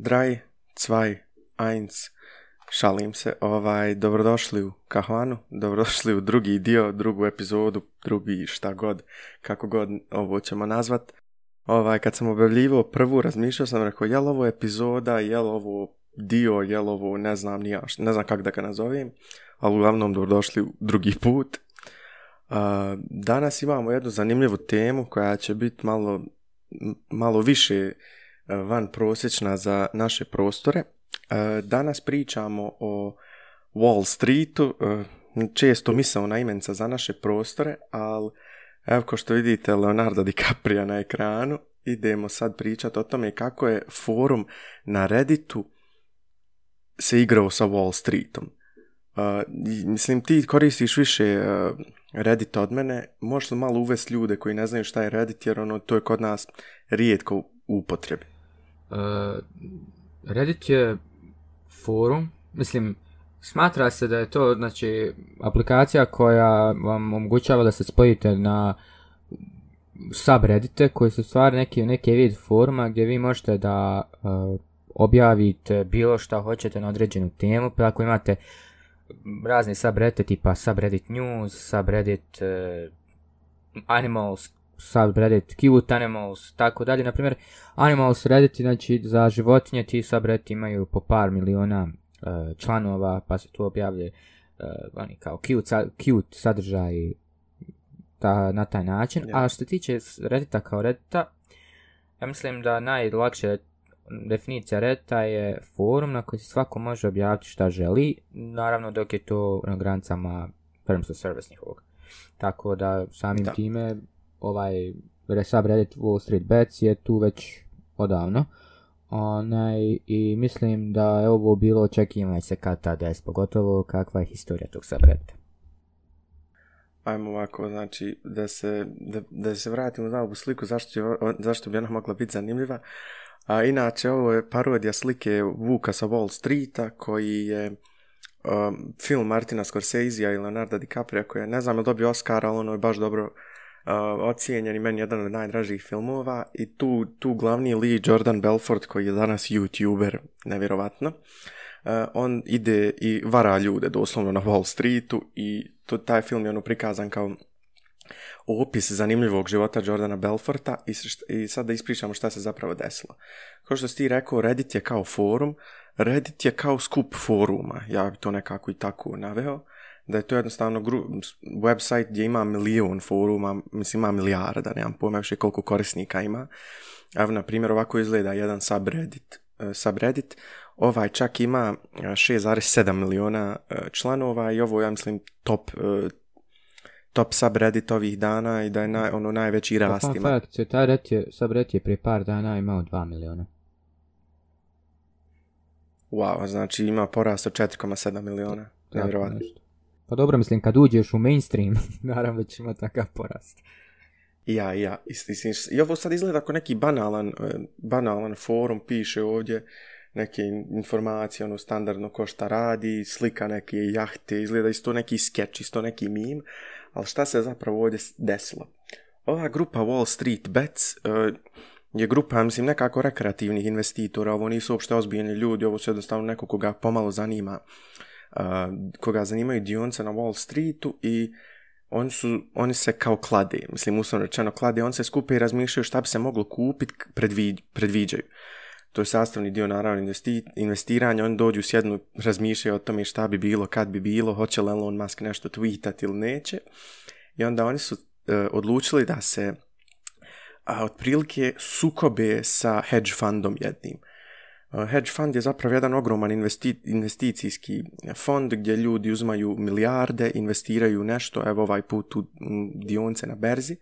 Draj, cvaj, ajnc, šalim se, ovaj, dobrodošli u Kahvanu, dobrodošli u drugi dio, drugu epizodu, drugi šta god, kako god ovo ćemo nazvat. Ovaj, kad sam objavljivao prvu, razmišljao sam, rekao, jel ovo epizoda, jel ovo dio, jel ovo, ne znam ni ne znam kako da ga nazovem, ali uglavnom dobrodošli u drugi put. danas imamo jednu zanimljivu temu koja će biti malo, malo više E, van prosječna za naše prostore. E, danas pričamo o Wall Streetu, e, često misao na imenca za naše prostore, ali evo ko što vidite Leonardo DiCaprio na ekranu, idemo sad pričati o tome kako je forum na Redditu se igrao sa Wall Streetom. mislim, ti koristiš više Reddit od mene, možeš malo uvesti ljude koji ne znaju šta je Reddit, jer ono, to je kod nas rijetko u upotrebi. E, Reddit je forum, mislim, smatra se da je to znači, aplikacija koja vam omogućava da se spojite na subreddite koji su stvari neki, neki vid foruma gdje vi možete da e, objavite bilo šta hoćete na određenu temu, pa ako imate razni subreddite tipa subreddit news, subreddit uh, animals, sad Reddit, cute animals, tako dalje. Naprimjer, animals Reddit, znači za životinje ti subreddit imaju po par miliona e, članova, pa se tu objavlje e, oni kao cute, sadržaj na taj način. A što tiče Reddita kao Reddita, ja mislim da najlakše definicija Reddita je forum na koji svako može objaviti šta želi, naravno dok je to na granicama of service njihovog. Tako da samim time ovaj subreddit Wall Street Bets je tu već odavno. Onaj, I mislim da je ovo bilo očekivanje se kad ta je pogotovo kakva je historija tog subreddita. Ajmo ovako, znači, da se, da, da se vratimo na ovu sliku, zašto, će, zašto bi ona mogla biti zanimljiva. A, inače, ovo je parodija slike Vuka sa Wall Streeta, koji je um, film Martina Scorsese i Leonardo DiCaprio, koji je, ne znam, je dobio Oscara, ali ono je baš dobro Uh, ocijenjen i meni jedan od najdražih filmova i tu, tu glavni Lee Jordan Belfort koji je danas youtuber, nevjerovatno. Uh, on ide i vara ljude doslovno na Wall Streetu i to, taj film je ono prikazan kao opis zanimljivog života Jordana Belforta i, i sad da ispričamo šta se zapravo desilo. Kao što si ti rekao, Reddit je kao forum, Reddit je kao skup foruma, ja bi to nekako i tako naveo, da je to jednostavno website gdje ima milijun foruma, mislim ima milijarda, nemam pojma više koliko korisnika ima. Evo, na primjer, ovako izgleda jedan subreddit. E, subreddit. Ovaj čak ima 6,7 e, miliona e, članova i ovo, ja mislim, top top subreddit ovih dana i da je ono najveći rast pa, pa ima. Fakt, taj red je, subreddit je prije par dana imao 2 miliona. Wow, znači ima porast od 4,7 miliona. Nevjerovatno. Pa dobro, mislim, kad uđeš u mainstream, naravno već ima takav porast. Ja, ja, isti, I ovo sad izgleda ako neki banalan, e, banalan forum piše ovdje neke informacije, ono standardno ko šta radi, slika neke jahte, izgleda isto neki skeč, isto neki mim, ali šta se zapravo ovdje desilo? Ova grupa Wall Street Bets e, je grupa, mislim, nekako rekreativnih investitora, ovo nisu uopšte ozbiljni ljudi, ovo su jednostavno neko koga pomalo zanima koga zanimaju dionca na Wall Streetu i oni, su, oni se kao klade, mislim uslovno rečeno klade, on se skupe i razmišljaju šta bi se moglo kupiti, predviđaju. To je sastavni dio naravno investi, investiranja, oni dođu sjednu, razmišljaju o tome šta bi bilo, kad bi bilo, hoće li Elon Musk nešto tweetati ili neće. I onda oni su e, odlučili da se otprilike sukobe sa hedge fundom jednim. Eh, hedge fund je zapravo jedan ogroman investicijski fond gdje ljudi uzmaju milijarde, investiraju nešto, evo ovaj put u dionce na berzi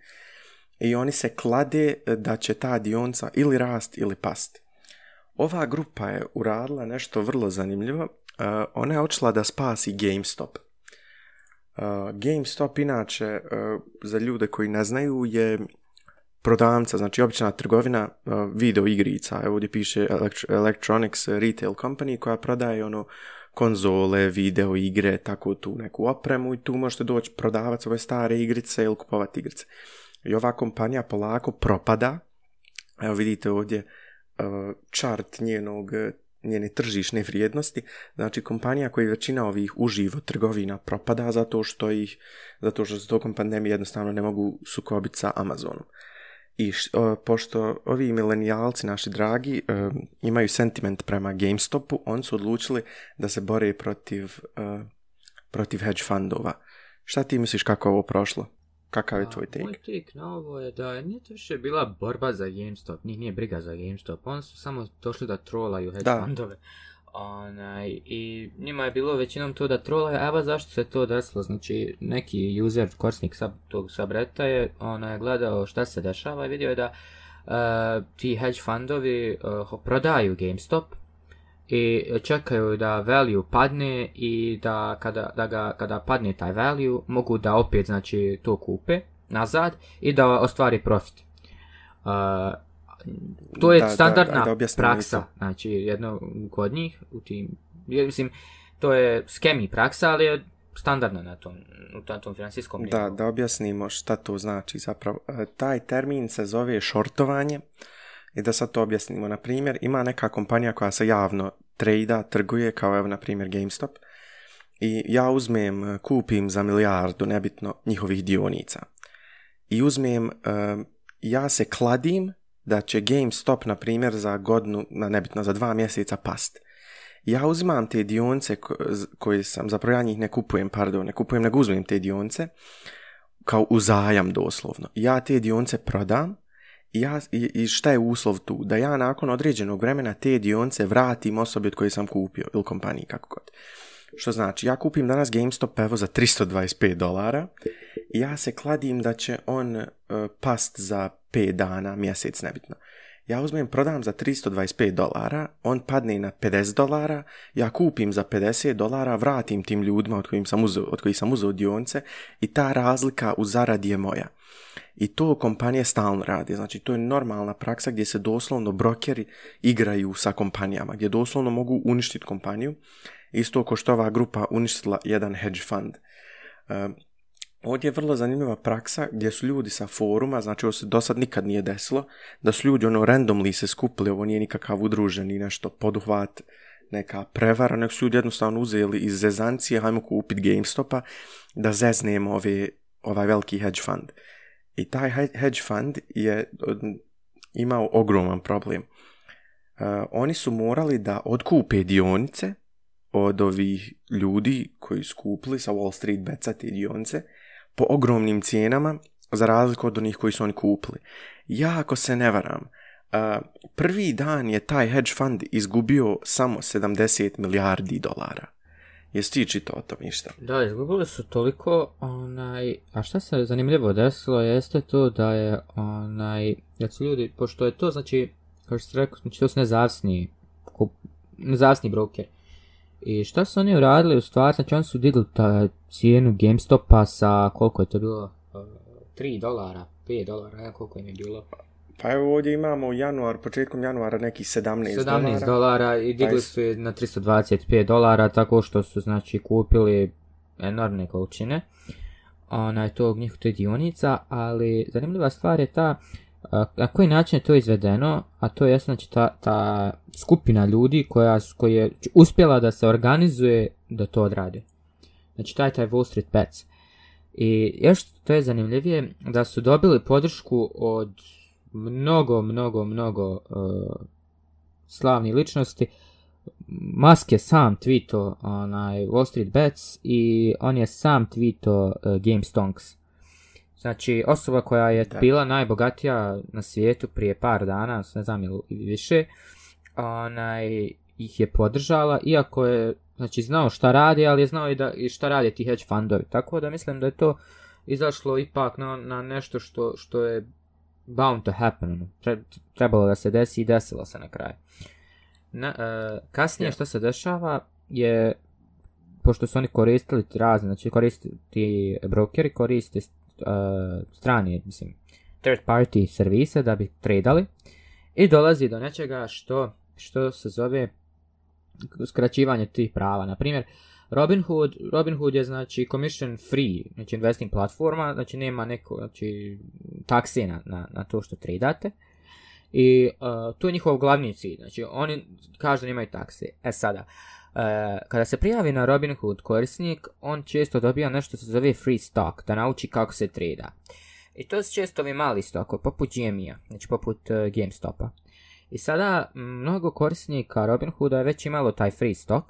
i oni se klade eh, da će ta dionca ili rast ili pasti. Ova grupa je uradila nešto vrlo zanimljivo. Eh, ona je očila da spasi GameStop. GameStop inače, za ljude koji ne znaju, je prodavnica, znači obična trgovina e, video igrica, evo ovdje piše Electronics Retail Company koja prodaje ono konzole, video igre, tako tu neku opremu i tu možete doći prodavac ove stare igrice ili kupovati igrice. I ova kompanija polako propada, evo vidite ovdje čart e, njenog njene tržišne vrijednosti. Znači, kompanija koji većina ovih uživo trgovina propada zato što ih, zato što se tokom pandemije jednostavno ne mogu sukobiti sa Amazonom. I pošto ovi milenijalci, naši dragi, e, imaju sentiment prema GameStopu, oni su odlučili da se bore protiv, e, protiv hedge fundova. Šta ti misliš kako je ovo prošlo? Kakav je pa, tvoj take? Moj take na ovo je da nije to više bila borba za GameStop, njih nije briga za GameStop, oni su samo došli da trolaju hedge da. fundove. Onaj, I njima je bilo većinom to da trole, a zašto se to desilo, znači neki user, korisnik sub, tog subreta je onaj, gledao šta se dešava i vidio je da eh, ti hedge fundovi uh, prodaju GameStop i čekaju da value padne i da kada, da ga, kada padne taj value mogu da opet znači to kupe nazad i da ostvari profit. Eh, to je standardna da, praksa, to. znači jedno kod njih u tim, mislim, to je skemi praksa, ali je standardna na tom, na tom financijskom Da, da objasnimo šta to znači zapravo. E, taj termin se zove šortovanje i da sad to objasnimo. Na primjer, ima neka kompanija koja se javno trejda, trguje, kao evo na primjer GameStop, i ja uzmem, e, kupim za milijardu, nebitno, njihovih dionica. I uzmem, e, ja se kladim da će GameStop, na primjer, za godinu, na nebitno, za dva mjeseca past. Ja uzimam te dionce koje sam, zapravo ja njih ne kupujem, pardon, ne kupujem, nego uzmem te dionce kao uzajam doslovno. Ja te dionce prodam i, ja, i, šta je uslov tu? Da ja nakon određenog vremena te dionce vratim osobi od koje sam kupio ili kompaniji kako god. Što znači, ja kupim danas GameStop evo za 325 dolara i ja se kladim da će on e, past za 5 dana, mjesec, nebitno. Ja uzmem, prodam za 325 dolara, on padne na 50 dolara, ja kupim za 50 dolara, vratim tim ljudima od kojih sam uzeo, od dionce i ta razlika u zaradi je moja. I to kompanije stalno radi. znači to je normalna praksa gdje se doslovno brokeri igraju sa kompanijama, gdje doslovno mogu uništiti kompaniju, isto ko što ova grupa uništila jedan hedge fund. Ehm, Ovdje je vrlo zanimljiva praksa gdje su ljudi sa foruma, znači ovo se do sad nikad nije desilo, da su ljudi ono randomly se skupili, ovo nije nikakav udruženi nešto poduhvat, neka prevara, nek su ljudi jednostavno uzeli iz zezancije, hajmo kupit GameStopa, da zeznemo ovaj veliki hedge fund. I taj hedge fund je imao ogroman problem. E, oni su morali da odkupe dionice od ovih ljudi koji skupili sa Wall Street beca te dionice po ogromnim cijenama za razliku od onih koji su oni kupili. Ja ako se ne varam, prvi dan je taj hedge fund izgubio samo 70 milijardi dolara. Jesi ti čito o tom ništa? Da, izgubili su toliko, onaj, a šta se zanimljivo desilo jeste to da je, onaj, da su ljudi, pošto je to, znači, kao što ste rekli, znači to su nezavisni, broker. I šta su oni uradili u stvari, znači oni su digli ta cijenu GameStopa sa koliko je to bilo? 3 e, dolara, 5 dolara, koliko im je bilo? Pa evo ovdje imamo januar, početkom januara nekih 17, 17 dolara. i digli pa su je na 325 dolara tako što su znači kupili enormne količine onaj to, njih dionica, ali zanimljiva stvar je ta na koji način je to izvedeno, a to je znači ta, ta skupina ljudi koja, koja je uspjela da se organizuje da to odradi. Znači taj taj Wall Street Pets. I još to je zanimljivije da su dobili podršku od mnogo, mnogo, mnogo uh, slavnih ličnosti. Musk je sam tweeto onaj Wall Street Bets i on je sam tweeto uh, Game Stonks. Znači, osoba koja je bila najbogatija na svijetu prije par dana, ne znam ili više, onaj, ih je podržala, iako je znači, znao šta radi, ali je znao i, da, i šta radi ti hedge fundovi. Tako da mislim da je to izašlo ipak na, na nešto što, što je bound to happen. Ono. trebalo da se desi i desilo se na kraju. Na, e, kasnije što se dešava je, pošto su oni koristili razne, znači koristiti brokeri koriste E, strani, mislim, third party servise da bi tradali i dolazi do nečega što, što se zove skraćivanje tih prava. Na primjer, Robinhood, Robinhood je znači commission free, znači investing platforma, znači nema neko, znači takse na, na, to što tradate. I e, to je njihov glavni cilj, znači oni kažu da nemaju takse. E sada, E, kada se prijavi na Robinhood korisnik, on često dobija nešto se zove free stock, da nauči kako se treda. I to su često ovi mali stokovi, poput GME-a, znači poput uh, GameStopa. I sada mnogo korisnika Robinhooda je već imalo taj free stock.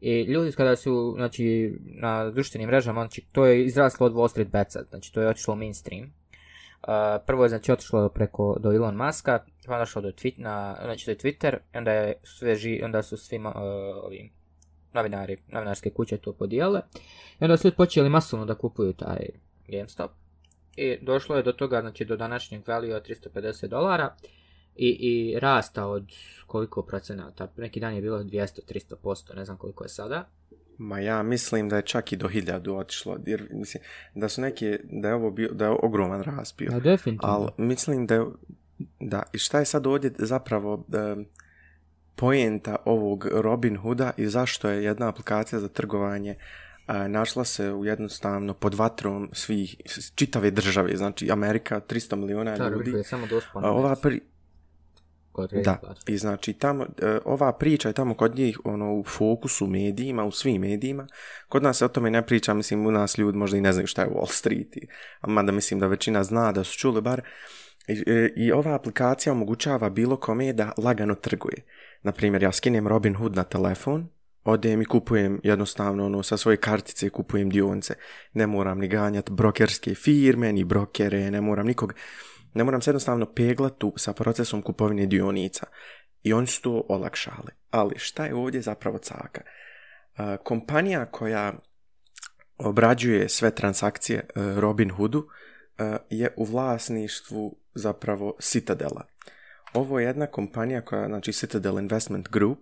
I ljudi kada su znači, na društvenim mrežama, znači, to je izraslo od Wall Street Betsa, znači to je otišlo u mainstream. E, prvo je znači otišlo preko do Elon Muska, pa došlo do, znači, do Twitter, onda, je sve onda su svima ovim novinari, novinarske kuće to podijele. I onda su počeli masovno da kupuju taj GameStop. I došlo je do toga, znači do današnjeg value od 350 dolara i, i rasta od koliko procenata. Neki dan je bilo 200-300 posto, ne znam koliko je sada. Ma ja mislim da je čak i do hiljadu otišlo, jer mislim da su neki, da je ovo bio, da je ogroman rast Da, definitivno. Ali mislim da je, da, i šta je sad ovdje zapravo, poenta ovog Robin Hooda i zašto je jedna aplikacija za trgovanje našla se u jednostavno pod vatrom svih, čitave države, znači Amerika, 300 milijuna ljudi. a, ova pri... Da, i znači tamo, e, ova priča je tamo kod njih ono, u fokusu medijima, u svim medijima. Kod nas se o tome ne priča, mislim, u nas ljudi možda i ne znaju šta je Wall Street. I, mada mislim da većina zna da su čuli bar. I, e, i ova aplikacija omogućava bilo kome da lagano trguje na primjer, ja skinem Robin Hood na telefon, odem i kupujem jednostavno ono, sa svoje kartice kupujem dionice. Ne moram ni ganjati brokerske firme, ni brokere, ne moram nikog, ne moram se jednostavno tu sa procesom kupovine dionica. I oni su to olakšali. Ali šta je ovdje zapravo caka? E, kompanija koja obrađuje sve transakcije e, Robin Hoodu e, je u vlasništvu zapravo Citadela. Ovo je jedna kompanija koja, znači Citadel Investment Group,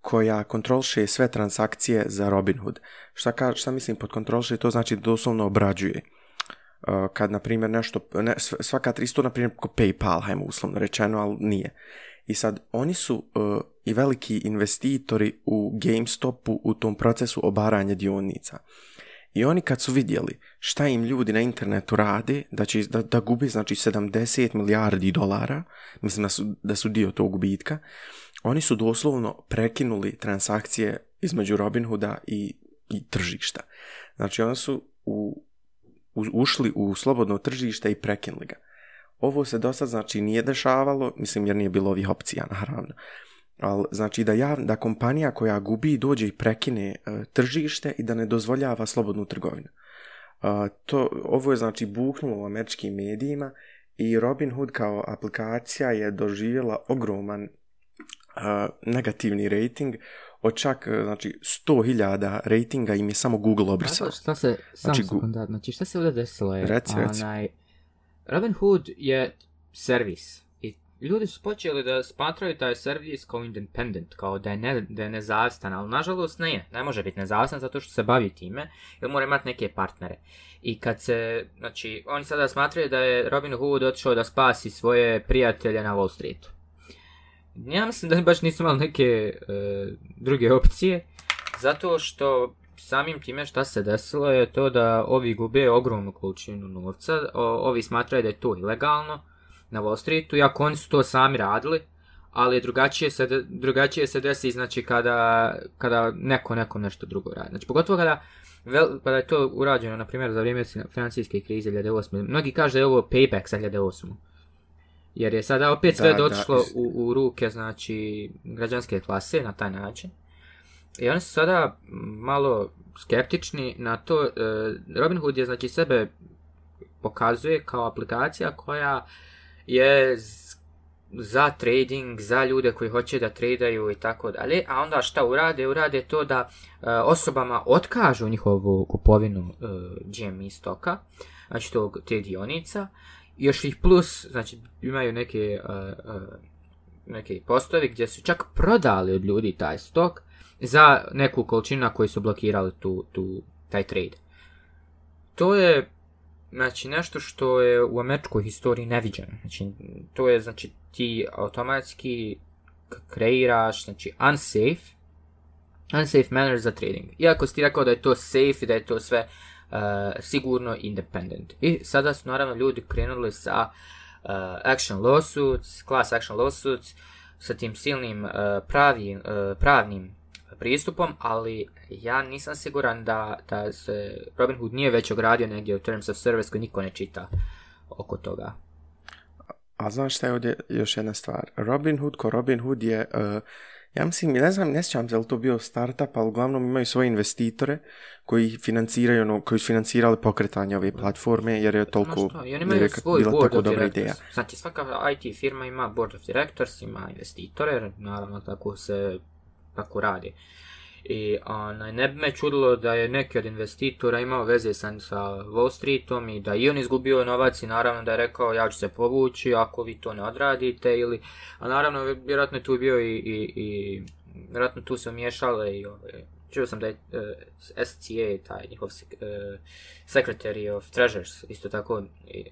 koja kontrolše sve transakcije za Robinhood. Šta, ka, šta mislim pod kontrolše? To znači doslovno obrađuje. E, kad, na primjer, nešto, ne, svaka tristo, na primjer, ko PayPal, hajmo uslovno rečeno, ali nije. I sad, oni su e, i veliki investitori u GameStopu u tom procesu obaranja dionica. I oni kad su vidjeli šta im ljudi na internetu rade, da, će, da, gubi znači 70 milijardi dolara, mislim da su, da su dio tog gubitka, oni su doslovno prekinuli transakcije između Robinhooda i, i tržišta. Znači oni su u, ušli u slobodno tržište i prekinuli ga. Ovo se do znači nije dešavalo, mislim jer nije bilo ovih opcija naravno. Ali znači da, da kompanija koja gubi dođe i prekine e, tržište i da ne dozvoljava slobodnu trgovinu. E, to, ovo je znači buhnulo u američkim medijima i Hood kao aplikacija je doživjela ogroman e, negativni rating od čak znači 100.000 ratinga im je samo Google obrisao. Šta se, znači, znači šta se ovdje desilo je, reci, reci. je servis ljudi su počeli da smatraju taj servis kao independent, kao da je, ne, da ali nažalost ne, ne može biti nezavistan zato što se bavi time, jer mora imati neke partnere. I kad se, znači, oni sada smatraju da je Robin Hood otišao da spasi svoje prijatelje na Wall Streetu. Ja mislim da baš nisu imali neke e, druge opcije, zato što samim time šta se desilo je to da ovi gube ogromnu količinu novca, ovi smatraju da je to ilegalno, na Wall Streetu, iako oni su to sami radili, ali drugačije se, drugačije se desi znači kada, kada neko neko nešto drugo radi. Znači pogotovo kada, vel, je to urađeno, na primjer, za vrijeme financijske krize 2008. Mnogi kažu da je ovo payback za 2008. Jer je sada opet sve došlo u, u ruke znači građanske klase na taj način. I oni su sada malo skeptični na to. E, Robinhood je znači sebe pokazuje kao aplikacija koja je za trading, za ljude koji hoće da tradaju i tako dalje, a onda šta urade? Urade to da eh, osobama otkažu njihovu kupovinu e, eh, GME stoka, znači tog, te dionica, još ih plus, znači imaju neke, eh, neke postovi gdje su čak prodali od ljudi taj stok za neku količinu na koju su blokirali taj trade. To je Znači, nešto što je u američkoj historiji neviđeno. Znači, to je, znači, ti automatski kreiraš, znači, unsafe, unsafe manner za trading. Iako si ti rekao da je to safe i da je to sve uh, sigurno independent. I sada su, naravno, ljudi krenuli sa uh, action lawsuits, class action lawsuits, sa tim silnim uh, pravi, uh, pravnim pristupom, ali ja nisam siguran da, da se Robin Hood nije već ogradio negdje u Terms of Service koji niko ne čita oko toga. A znaš šta je ovdje još jedna stvar? Robin Hood ko Robin Hood je, e, ja mislim, ne znam, ne sjećam se li to bio startup, ali uglavnom imaju svoje investitore koji financiraju, ono, koji su financirali pokretanje ove platforme, jer je toliko no je dobra ideja. Znači, svaka IT firma ima board of directors, ima investitore, naravno tako se tako radi. I onaj, ne bi me čudilo da je neki od investitora imao veze sa, Wall Streetom i da i on izgubio novac i naravno da je rekao ja ću se povući ako vi to ne odradite ili, a naravno vjerojatno je tu bio i, i, i vjerojatno tu se umiješale i ove, čuo sam da je e, SCA, taj njihov e, Secretary of Treasures, isto tako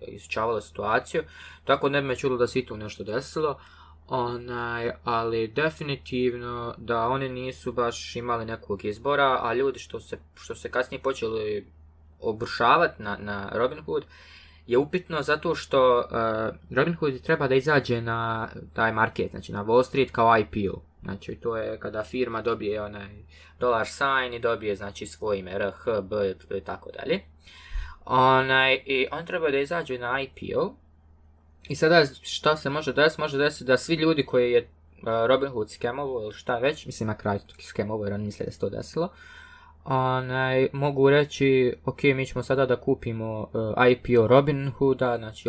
izučavala situaciju, tako ne bi me čudilo da se i tu nešto desilo. Onaj, ali definitivno da one nisu baš imali nekog izbora, a ljudi što se, što se kasnije počeli obrušavati na, na Robin Hood, je upitno zato što uh, Robin Hood treba da izađe na taj market, znači na Wall Street kao IPO. Znači to je kada firma dobije onaj dolar sign i dobije znači svoje ime RH, B i tako dalje. Onaj, I on treba da izađe na IPO i sada šta se može desiti? Može desiti da svi ljudi koji je Robin Hood skemovo ili šta već, mislim na kraju skemovo jer oni misle da se to desilo, onaj, mogu reći, ok, mi ćemo sada da kupimo e, IPO Robin Hooda, znači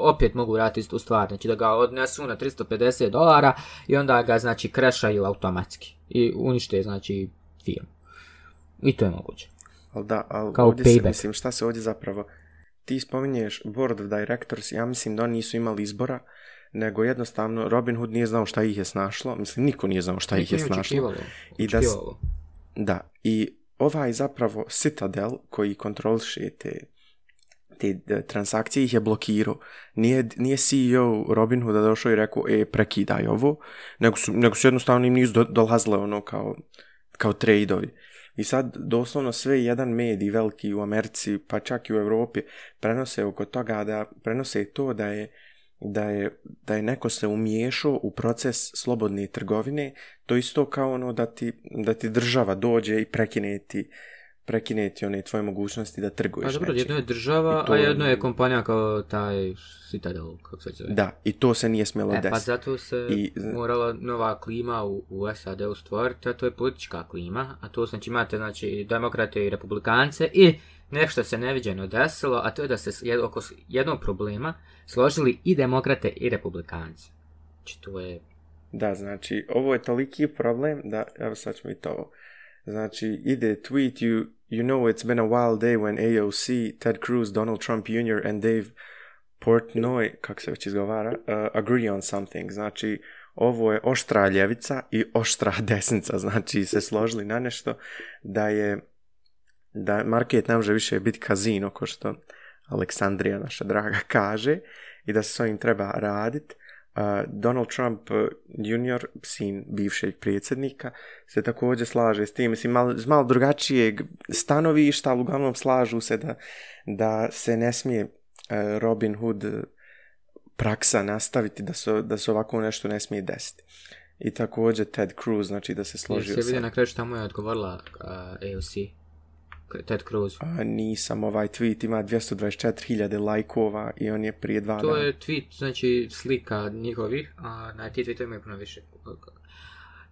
opet mogu vratiti istu stvar, znači da ga odnesu na 350 dolara i onda ga znači krešaju automatski i unište znači firmu. I to je moguće. Al da, al Kao ovdje se, mislim šta se ovdje zapravo ti spominješ board of directors, ja mislim da oni nisu imali izbora, nego jednostavno Robin Hood nije znao šta ih je snašlo, mislim niko nije znao šta ih je snašlo. I da, da, i ovaj zapravo Citadel koji kontroliše te te e, transakcije ih je blokirao. Nije, nije CEO Robinhooda došao i rekao, e, prekidaj ovo, nego su, nego su jednostavno im nisu dolazile ono kao, kao tradeovi. I sad doslovno sve jedan medij veliki u Americi pa čak i u Europi prenose oko toga da prenose to da je da je, da je neko se umiješao u proces slobodne trgovine, to isto kao ono da ti, da ti država dođe i prekine ti prekinuti one tvoje mogućnosti da trguješ Pa dobro, jedno je država, a jedno je kompanija kao taj Citadel, kako se zove. Da, i to se nije smjelo e, pa desiti. pa zato se morala nova klima u, u SAD-u stvoriti, a to je politička klima, a to znači imate znači, demokrate i republikance i nešto se neviđeno desilo, a to je da se oko jednog problema složili i demokrate i republikance. Znači, to je... Da, znači, ovo je toliki problem da, evo sad ćemo i to ovo Znači, ide tweet, you, you know it's been a wild day when AOC, Ted Cruz, Donald Trump Jr. and Dave Portnoy, kako se već izgovara, uh, agree on something. Znači, ovo je oštra ljevica i oštra desnica, znači se složili na nešto da je da market nam može više biti kazino, ko što Aleksandrija naša draga kaže i da se s ovim treba raditi Donald Trump e, junior, sin bivšeg predsjednika, se također slaže s tim. Mislim, malo, malo drugačijeg stanovišta, ali uglavnom slažu se da, da se ne smije e, Robin Hood e, praksa nastaviti, da se, da se ovako nešto ne smije desiti. I također Ted Cruz, znači da se složio sa... Se vidi na kraju šta mu je odgovorila uh, AOC. Ted Cruz? A, nisam, ovaj tweet ima 224.000 lajkova i on je prije dva To je tweet, znači slika njihovih, a na ti tweetove imaju puno više.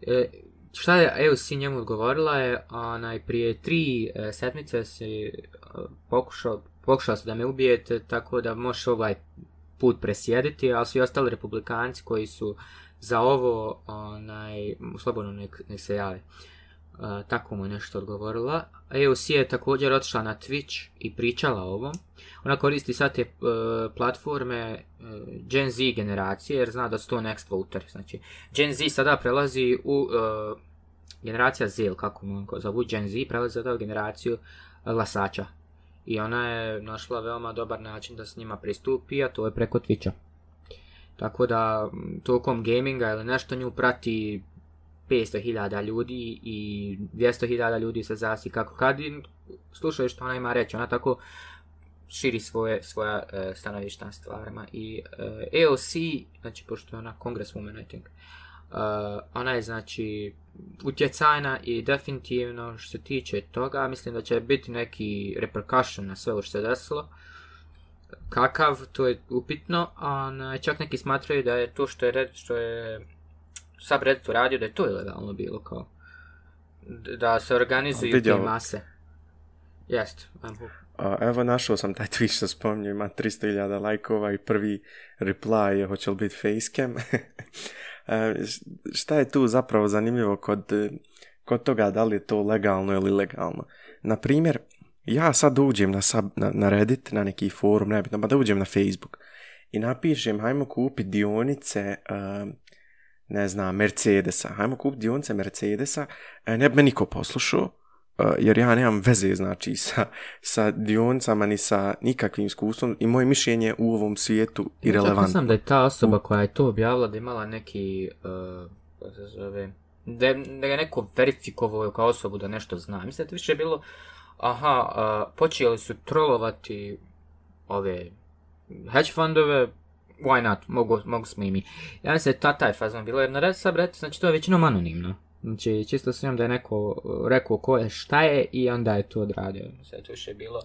E, šta je EUC njemu odgovorila je, onaj, prije tri e, sedmice si e, pokušao, pokušao da me ubijete, tako da možeš ovaj put presjediti, ali su ostali republikanci koji su za ovo, onaj, slobodno nek, nek se jave. E, tako mu je nešto odgovorila. AOC e je također otišla na Twitch i pričala o ovom. Ona koristi sad te e, platforme Gen Z generacije jer zna da su to next voter. Znači, Gen Z sada prelazi u generacija Z, kako mu zovu, Gen Z prelazi sada u generaciju glasača. I ona je našla veoma dobar način da s njima pristupi, a to je preko Twitcha. Tako da, tokom gaminga ili nešto nju prati 500.000 ljudi i 200.000 ljudi se zasi kako kad slušaju što ona ima reći. Ona tako širi svoje, svoja e, stanovišta na stvarima. I e, EOC, znači pošto je ona kongres I think, e, ona je znači utjecajna i definitivno što se tiče toga, mislim da će biti neki repercussion na sve ovo što se desilo. Kakav, to je upitno, a čak neki smatraju da je to što je, što je subreddit radio da je to ilegalno bilo kao. Da se organizuju te mase. Jest. evo našao sam taj tweet što spomnio, ima 300.000 lajkova i prvi reply je hoće li biti facecam. E, šta je tu zapravo zanimljivo kod, kod toga da li je to legalno ili legalno? Naprimjer, ja sad uđem na, sub, na, na Reddit, na neki forum, nebitno, pa da uđem na Facebook i napišem hajmo kupiti dionice e, ne znam, Mercedesa. Hajmo kup dionice Mercedesa. E, ne bi me niko poslušao, e, jer ja nemam veze, znači, sa, sa dionicama ni sa nikakvim iskustvom i moje mišljenje u ovom svijetu i relevantno. Ja da je ta osoba koja je to objavila da imala neki, e, se zove, da je, je neko verifikovao kao osobu da nešto zna. Mislim da je više bilo, aha, počeli su trolovati ove hedge fundove, why not, mogu, mogu smo i mi. Ja mislim da ta, taj fazon bilo, jer na red sa znači to je većinom anonimno. Znači, čisto sam da je neko rekao ko je, šta je i onda je to odradio. Sve to je bilo.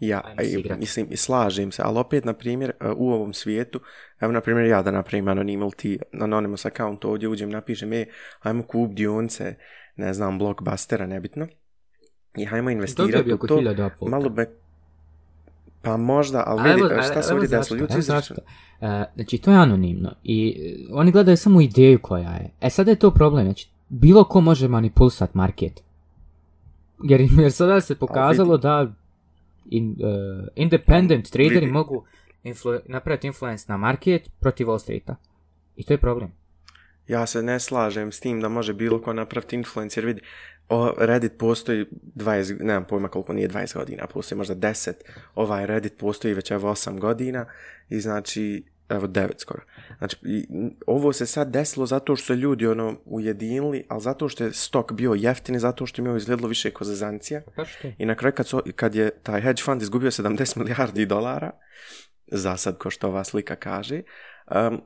Ja, mislim, i slažem se, ali opet, na primjer, e, u ovom svijetu, evo, na primjer, ja da napravim ti anonymous account, ovdje uđem, napišem, e, ajmo kup dionce, ne znam, blockbustera, nebitno, i hajmo investirati to u to, malo me pa možda, ali vidi, šta se da su ljudi e, znači, to je anonimno i e, oni gledaju samo ideju koja je. E sada je to problem, znači, bilo ko može manipulsati market. Jer, jer sada se pokazalo da in, e, independent traderi mogu napraviti influence na market protiv Wall I to je problem. Ja se ne slažem s tim da može bilo ko napraviti influencer, vidi, o, Reddit postoji 20, nemam pojma koliko nije 20 godina, postoji možda 10, ovaj Reddit postoji već evo 8 godina i znači, evo 9 skoro. Znači, ovo se sad desilo zato što su ljudi ono ujedinili, ali zato što je stok bio i zato što je ovo izgledalo više ko pa I na kraju kad, kad je taj hedge fund izgubio 70 milijardi dolara, za sad ko što ova slika kaže, um,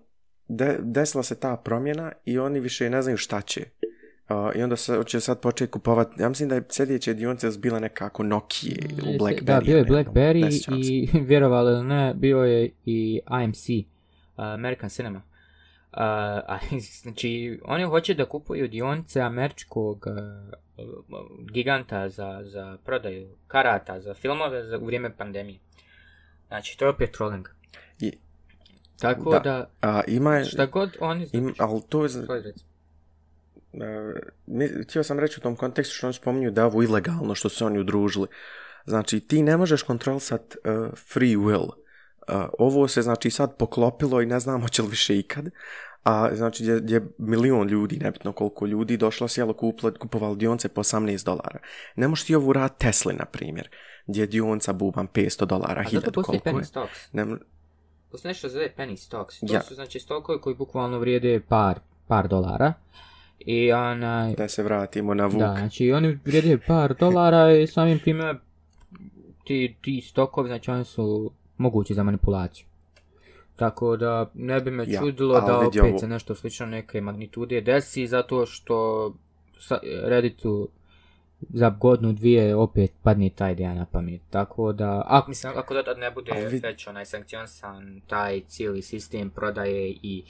de, desila se ta promjena i oni više ne znaju šta će. I onda se, će sad početi kupovati, ja mislim da je sljedeće dionice bila nekako Nokia ili Blackberry. Da, bio je Blackberry i vjerovali ili ne, bio je i AMC, e, American Cinema. E, a, znači, oni hoće da kupuju dionice američkog e, giganta za, za prodaju karata, za filmove za, u vrijeme pandemije. Znači, to je opet trolling. I, tako da, a, ima, šta god oni znači. Im, ali to je... E, htio sam reći u tom kontekstu što oni spominju da ovo ilegalno što se oni udružili. Znači, ti ne možeš kontrolisat e, free will. E, ovo se, znači, sad poklopilo i ne znamo će li više ikad. A, znači, gdje, je milion ljudi, nebitno koliko ljudi, došlo sjelo kupla, kupovali dionce po 18 dolara. Ne možeš ti ovu rad Tesli, na primjer, gdje dionca bubam 500 dolara, 1000 koliko je. Ne, to što nešto zove penny stocks. To su znači stokovi koji bukvalno vrijede par, par dolara. I Da se vratimo na Vuk. Da, znači oni vrijede par dolara i samim time ti, ti stokovi, znači oni su mogući za manipulaciju. Tako da ne bi me čudilo da opet se nešto slično neke magnitude desi zato što sa Redditu za godinu dvije opet padni taj ideja na pamet. Tako da, ako, mislim, ako da ne bude vi... već onaj sankcionisan taj cijeli sistem prodaje i,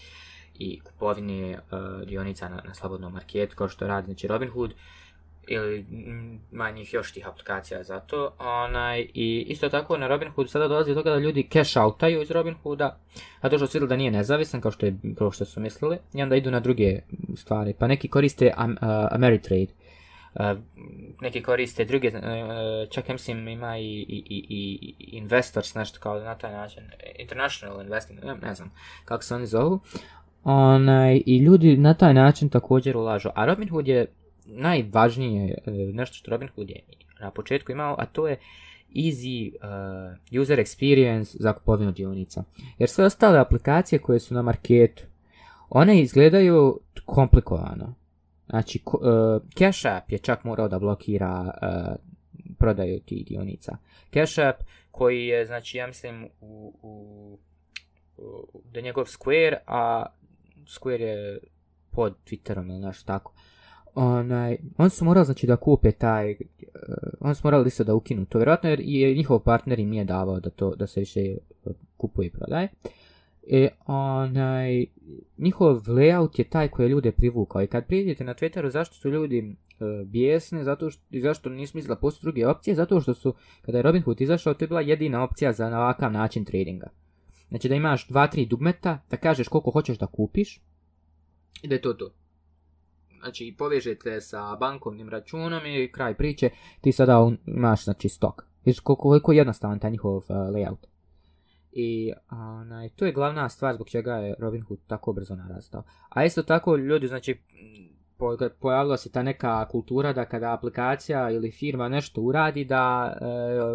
i kupovine e, dionica na, slobodnom marketu, kao što radi znači Robinhood, ili manjih još tih aplikacija za to. Onaj, I isto tako na Robinhoodu sada dolazi do toga da ljudi cash outaju iz Robinhooda, a to što su vidjeli da nije nezavisan kao što, je, kao što su mislili, i onda idu na druge stvari. Pa neki koriste e, Ameritrade neki koriste druge, e, čak ja mislim ima i, i, i, investors, nešto kao na taj način, international investing, ne znam kako se oni zovu. Onaj, I ljudi na taj način također ulažu. A Robinhood je najvažnije e, nešto što Robinhood je na početku imao, a to je easy e, user experience za kupovinu dionica. Jer sve ostale aplikacije koje su na marketu, one izgledaju komplikovano. Znači, e, Cash App je čak morao da blokira e, prodaju tih dionica. Cash App koji je, znači, ja mislim, u, u, u, da njegov Square, a Square je pod Twitterom ili nešto tako. Onaj, on su morali znači da kupe taj, e, on su morali isto da ukinu to, vjerojatno jer je njihov partner im nije davao da, to, da se više kupuje i prodaje. E, onaj, njihov layout je taj koji je ljude privukao i kad prijedite na Twitteru zašto su ljudi e, bijesni zato što, i zašto nisu da postoje druge opcije, zato što su, kada je Robinhood izašao, to je bila jedina opcija za ovakav način tradinga. Znači da imaš dva, tri dugmeta, da kažeš koliko hoćeš da kupiš i da je to to. Znači povežete sa bankovnim računom i kraj priče, ti sada imaš znači stok. Znači koliko, koliko jednostavan taj njihov uh, layout. I to je glavna stvar zbog čega je Robin Hood tako brzo narastao. A isto tako ljudi, znači, pojavila se ta neka kultura da kada aplikacija ili firma nešto uradi da e,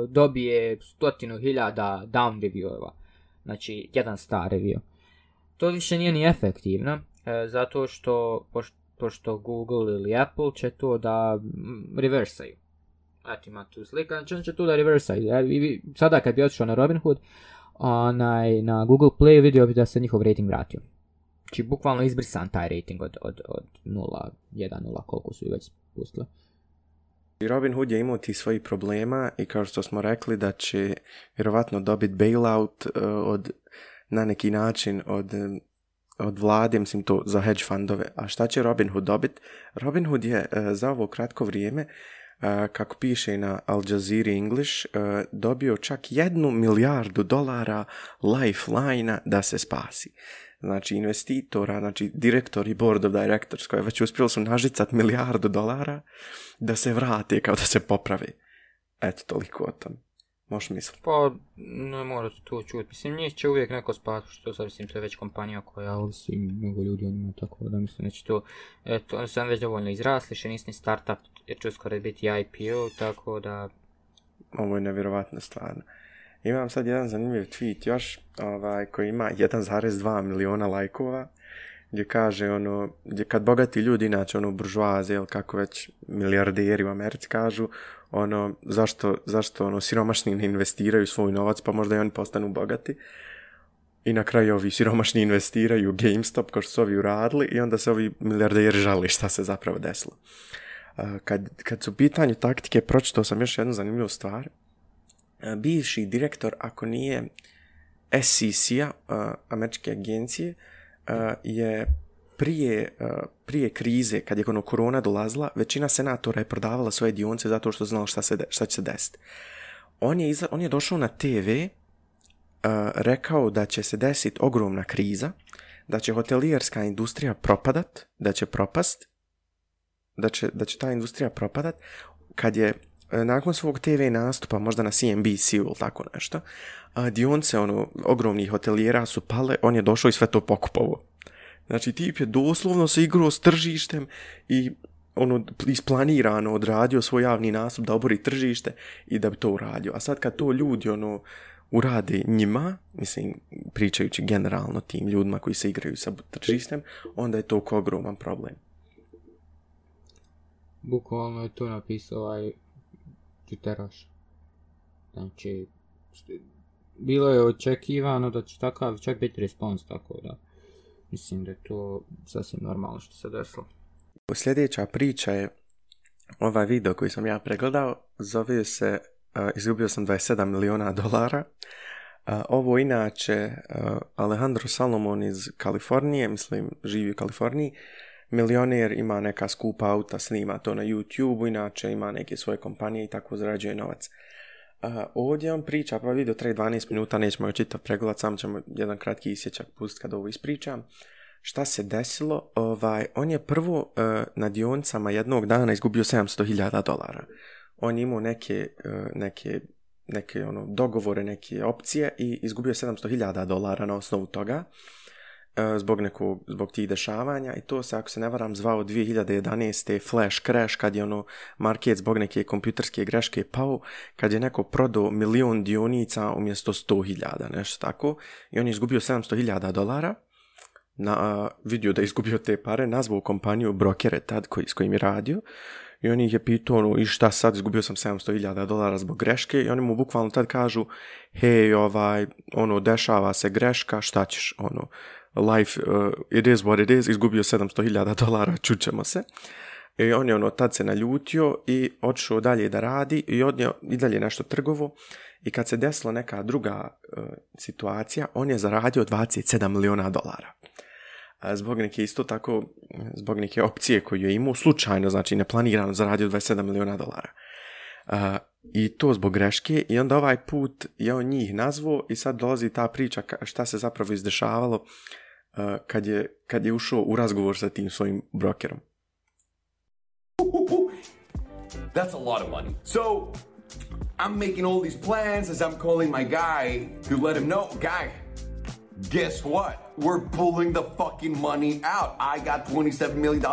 dobije stotinu hiljada down reviewova. Znači, jedan star review. To više nije ni efektivno, e, zato što, pošto Google ili Apple će to da mm, reversaju. Znači, ima tu slika, znači, će to da reversaju. Sada kad bi otišao na Robinhood, onaj, na Google Play vidio bi da se njihov rating vratio. Znači, bukvalno izbrisan taj rating od, od, od 0, 1, 0, koliko su već spustili. Robin Hood je imao ti svojih problema i kao što smo rekli da će vjerovatno dobiti bailout e, od, na neki način od, od vlade, mislim to za hedge fundove. A šta će Robin Hood dobiti? Robin Hood je e, za ovo kratko vrijeme kako piše i na Al Jazeera English, dobio čak jednu milijardu dolara lifeline da se spasi znači investitora, znači direktori board of directors koji već uspjeli su nažicat milijardu dolara da se vrate kao da se popravi. Eto, toliko o tom. Možeš misliti? Pa, ne morate to čuti. Mislim, nije će uvijek neko spati, što mislim, to je već kompanija koja ovisi mnogo ljudi on tako da mislim neće to... Eto, on sam već dovoljno izrasli, še nisam startup, jer ću skoro biti IPO, tako da... Ovo je nevjerovatno stvarno. Imam sad jedan zanimljiv tweet još, ovaj, koji ima 1,2 miliona lajkova gdje kaže ono, gdje kad bogati ljudi, inače ono buržuaze ili kako već milijarderi u Americi kažu, ono, zašto, zašto ono, siromašni ne investiraju svoj novac pa možda i oni postanu bogati. I na kraju ovi siromašni investiraju GameStop kao što su ovi uradili i onda se ovi milijarderi žali šta se zapravo desilo. E, kad, kad su u pitanju taktike, pročitao sam još jednu zanimljivu stvar. E, bivši direktor, ako nije SEC-a, e, američke agencije, E, je prije, e, prije krize, kad je ono korona dolazila, većina senatora je prodavala svoje dionce zato što znalo šta, se, šta će se desiti. On je, on je došao na TV, e, rekao da će se desiti ogromna kriza, da će hotelijerska industrija propadat, da će propast, da će, da će ta industrija propadat, kad je E, nakon svog TV nastupa, možda na CNBC-u ili tako nešto, dionce ono, ogromnih hotelijera su pale, on je došao i sve to pokupovo. Znači, tip je doslovno se igrao s tržištem i ono isplanirano odradio svoj javni nastup da obori tržište i da bi to uradio. A sad kad to ljudi ono urade njima, mislim pričajući generalno tim ljudima koji se igraju sa tržištem, onda je to ogroman problem. Bukvalno je to napisao ovaj Twiteraša. Znači, bilo je očekivano da će takav čak biti respons, tako da mislim da je to sasvim normalno što se desilo. Sljedeća priča je ovaj video koji sam ja pregledao, zove se Izgubio sam 27 miliona dolara. ovo inače Alejandro Salomon iz Kalifornije, mislim živi u Kaliforniji, milioner, ima neka skupa auta, snima to na YouTube, inače ima neke svoje kompanije i tako zarađuje novac. Uh, ovdje on priča, pa video traje 12 minuta, nećemo joj čitav pregled, sam ćemo jedan kratki isjećak pustiti kad ovo ispričam. Šta se desilo? Ovaj, on je prvo e, na dionicama jednog dana izgubio 700.000 dolara. On je imao neke, e, neke, neke ono, dogovore, neke opcije i izgubio 700.000 dolara na osnovu toga. E, zbog, nekog, zbog tih dešavanja i to se, ako se ne varam, zvao 2011. flash crash kad je ono market zbog neke kompjuterske greške pao, kad je neko prodao milion dionica umjesto 100.000, nešto tako, i on je izgubio 700.000 dolara, na, vidio da je izgubio te pare, nazvao kompaniju brokere tad koji, s kojim je radio i on ih je pitao, ono, i šta sad, izgubio sam 700.000 dolara zbog greške i oni mu bukvalno tad kažu, hej, ovaj, ono, dešava se greška, šta ćeš, ono, Life, uh, it is what it is, izgubio 700.000 dolara, čućemo se. I on je ono, tad se naljutio i odšao dalje da radi i odnio i dalje nešto trgovo. I kad se desila neka druga uh, situacija, on je zaradio 27 miliona dolara. zbog neke isto tako, zbog neke opcije koju je imao, slučajno, znači neplanirano, zaradio 27 miliona dolara. Uh, I to zbog greške i onda ovaj put je on njih nazvao i sad dolazi ta priča šta se zapravo izdešavalo kad je, kad je ušao u razgovor sa tim svojim brokerom. That's a lot of money. So, I'm making all these plans as I'm calling my guy to let him know, guy, guess what? We're pulling the fucking money out. I got $27 million.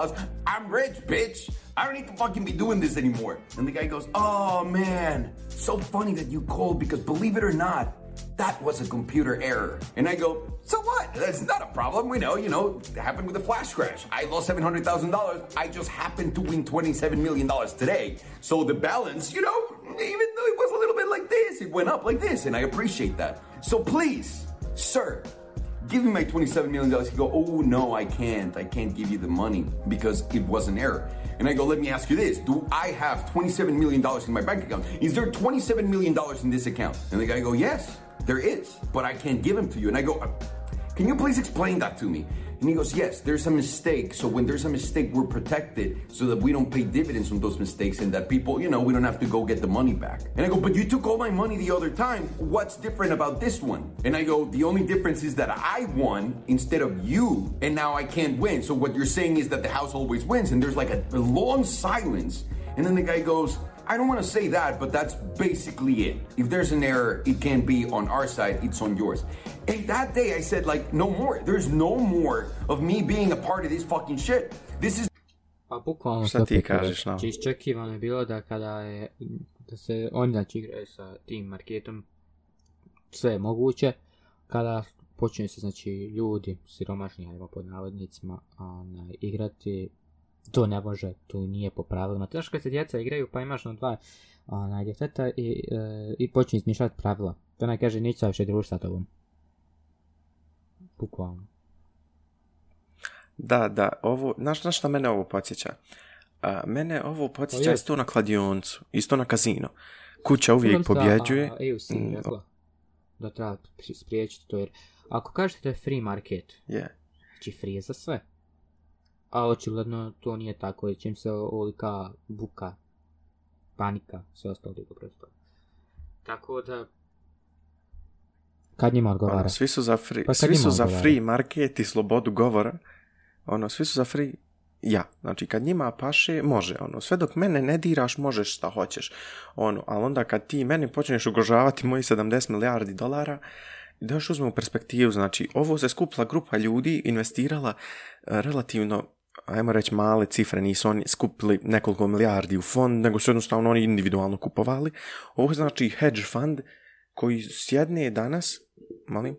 I'm rich, bitch. I don't need to fucking be doing this anymore. And the guy goes, oh man, so funny that you called because believe it or not, that was a computer error. And I go, so what? That's not a problem. We know, you know, it happened with a flash crash. I lost $700,000. I just happened to win $27 million today. So the balance, you know, even though it was a little bit like this, it went up like this. And I appreciate that. So please, sir, give me my $27 million. He go, oh no, I can't. I can't give you the money because it was an error. And I go, let me ask you this. Do I have $27 million in my bank account? Is there $27 million in this account? And the guy go, yes. There is, but I can't give them to you. And I go, uh, Can you please explain that to me? And he goes, Yes, there's a mistake. So when there's a mistake, we're protected so that we don't pay dividends on those mistakes and that people, you know, we don't have to go get the money back. And I go, But you took all my money the other time. What's different about this one? And I go, The only difference is that I won instead of you, and now I can't win. So what you're saying is that the house always wins. And there's like a, a long silence. And then the guy goes, I don't want to say that, but that's basically it. If there's an error, it can't be on our side, it's on yours. And that day I said, like, no more. There's no more of me being a part of this fucking shit. This is... Pa bukvalno Šta ti kažeš, no? Znači, iščekivano je bilo da kada je, da se on znači igraju sa tim marketom, sve je moguće. Kada počinju se, znači, ljudi, siromašni, ajmo pod navodnicima, igrati to ne može, tu nije po pravilima. Teško kad se djeca igraju pa imaš na ono dva onaj, djeteta i, e, i počne izmišljati pravila. To ona kaže, neću više družiti sa tobom. Bukvalno. Da, da, ovo, znaš, znaš na mene ovo podsjeća? mene ovo podsjeća isto na kladioncu, isto na kazino. Kuća uvijek pobjeđuje. A, e, mm. da treba spriječiti to, jer ako kažete je free market, yeah. znači free je za sve a očigledno to nije tako, jer čim se ovolika buka, panika, sve ostalo drugo Tako da, kad njima odgovara. Ono, svi su za free, pa svi su za free market i slobodu govora. Ono, svi su za free ja. Znači, kad njima paše, može. Ono, sve dok mene ne diraš, možeš šta hoćeš. Ono, ali onda kad ti meni počneš ugrožavati moji 70 milijardi dolara, da još uzmemo perspektivu, znači, ovo se skupla grupa ljudi, investirala eh, relativno ajmo reći, male cifre, nisu oni skupili nekoliko milijardi u fond, nego su jednostavno oni individualno kupovali. Ovo znači hedge fund koji sjedne danas, malim,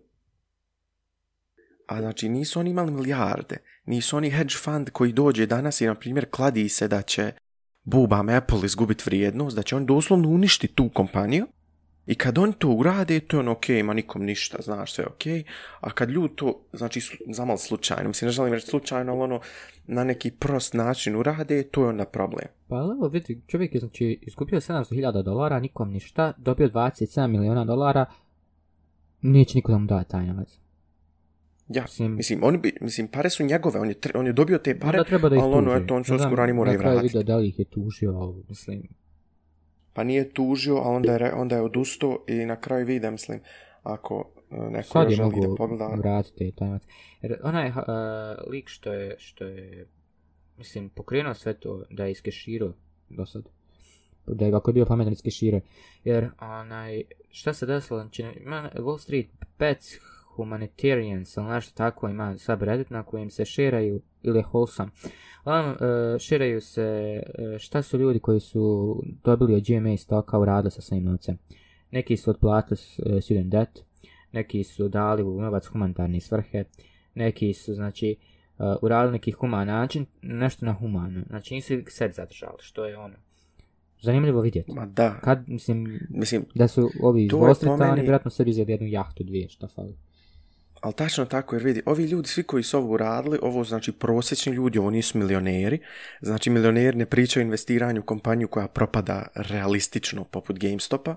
a znači nisu oni imali milijarde, nisu oni hedge fund koji dođe danas i na primjer kladi se da će bubam Apple izgubiti vrijednost, da će on doslovno uništiti tu kompaniju, i kad oni to urade, to je ono, ok, ima nikom ništa, znaš, sve ok. A kad ljudi to, znači, zamal slučajno, mislim, ne želim reći slučajno, ali ono, na neki prost način urade, to je onda problem. Pa evo vidi, čovjek je, znači, izgubio 700.000 dolara, nikom ništa, dobio 27 miliona dolara, neće niko da mu daje taj novac. Ja, mislim, mislim, bi, mislim, pare su njegove, on je, on je dobio te pare, treba da ali ono, eto, on se osigurani mora i vratiti. Da li ih je tužio, mislim, pa nije tužio, a onda je, onda je odustao i na kraju vide, mislim, ako e, neko Sad je mogu da pogleda. vratiti taj mač. Jer onaj uh, lik što je, što je, mislim, pokrenuo sve to da je iskeširao do sad. Da je ako je bio pametan iskeširao. Jer onaj, šta se desilo, znači, ima Wall Street Pets Humanitarians, ali nešto tako, ima subreddit na kojem se šeraju ili wholesome. Uglavnom, e, širaju se e, šta su ljudi koji su dobili od GMA stoka uradili sa svojim novcem. Neki su otplatili e, student debt, neki su dali u novac humanitarne svrhe, neki su, znači, uradili neki human način, nešto na humanu. Znači, nisu sad zadržali, što je ono zanimljivo vidjeti. Ma da. Kad, mislim, da su ovi dvostretani, oni vjerojatno sebi izjeli jednu jahtu, dvije, šta fali ali tačno tako jer vidi, ovi ljudi svi koji su ovo uradili, ovo znači prosječni ljudi, oni su milioneri, znači milioneri ne pričaju o investiranju u kompaniju koja propada realistično poput GameStopa,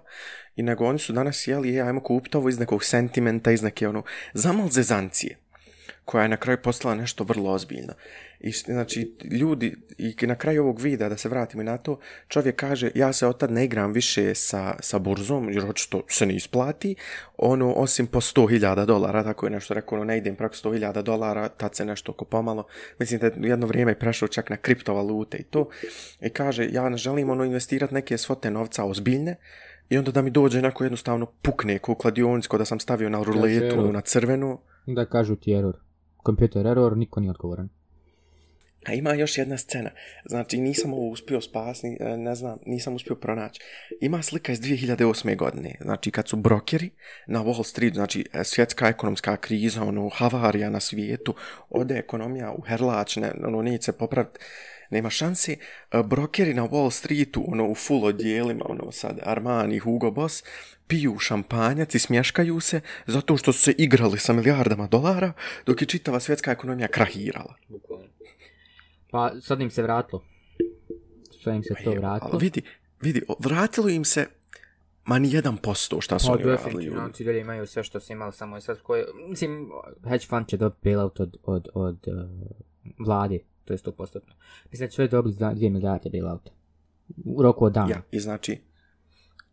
i nego oni su danas jeli, je, ajmo kupiti ovo iz nekog sentimenta, iz neke ono, zamal zezancije, koja je na kraju postala nešto vrlo ozbiljno. I znači, ljudi, i na kraju ovog videa, da se vratimo i na to, čovjek kaže, ja se od tad ne igram više sa, sa burzom, jer očito se ne isplati, ono, osim po 100.000 dolara, tako je nešto rekao, ono, ne idem preko 100.000 dolara, tad se nešto oko pomalo, mislim da je jedno vrijeme je prešao čak na kriptovalute i to, i kaže, ja ne želim, ono, investirati neke svote novca ozbiljne, i onda da mi dođe onako jednostavno pukne ko kladionicko da sam stavio na ruletu, ono, na crvenu. Da kažu ti error. Computer error, niko nije odgovoran. A ima još jedna scena. Znači, nisam ovo uspio spasni, e, ne znam, nisam uspio pronaći. Ima slika iz 2008. godine, znači kad su brokeri na Wall Street, znači e, svjetska ekonomska kriza, ono, havarija na svijetu, ode ekonomija u herlač, ne, ono, neće se popraviti nema šanse. E, brokeri na Wall Streetu, ono, u full odjelima, ono, sad Armani, Hugo Boss, piju šampanjac i smješkaju se zato što su se igrali sa milijardama dolara, dok je čitava svjetska ekonomija krahirala. Bukvalno. Pa sad im se vratilo. Sad im se to pa vratilo. Ali vidi, vidi, vratilo im se ma ni jedan posto šta su pa, oni radili. Znači, ljudi imaju sve što su imali, samo je sad koje... Mislim, hedge fund će dobiti bailout od, od, od eh, vlade, to je 100%. Mislim je sve dobiti 2 milijarde bailouta. U roku od dana. Ja, i znači,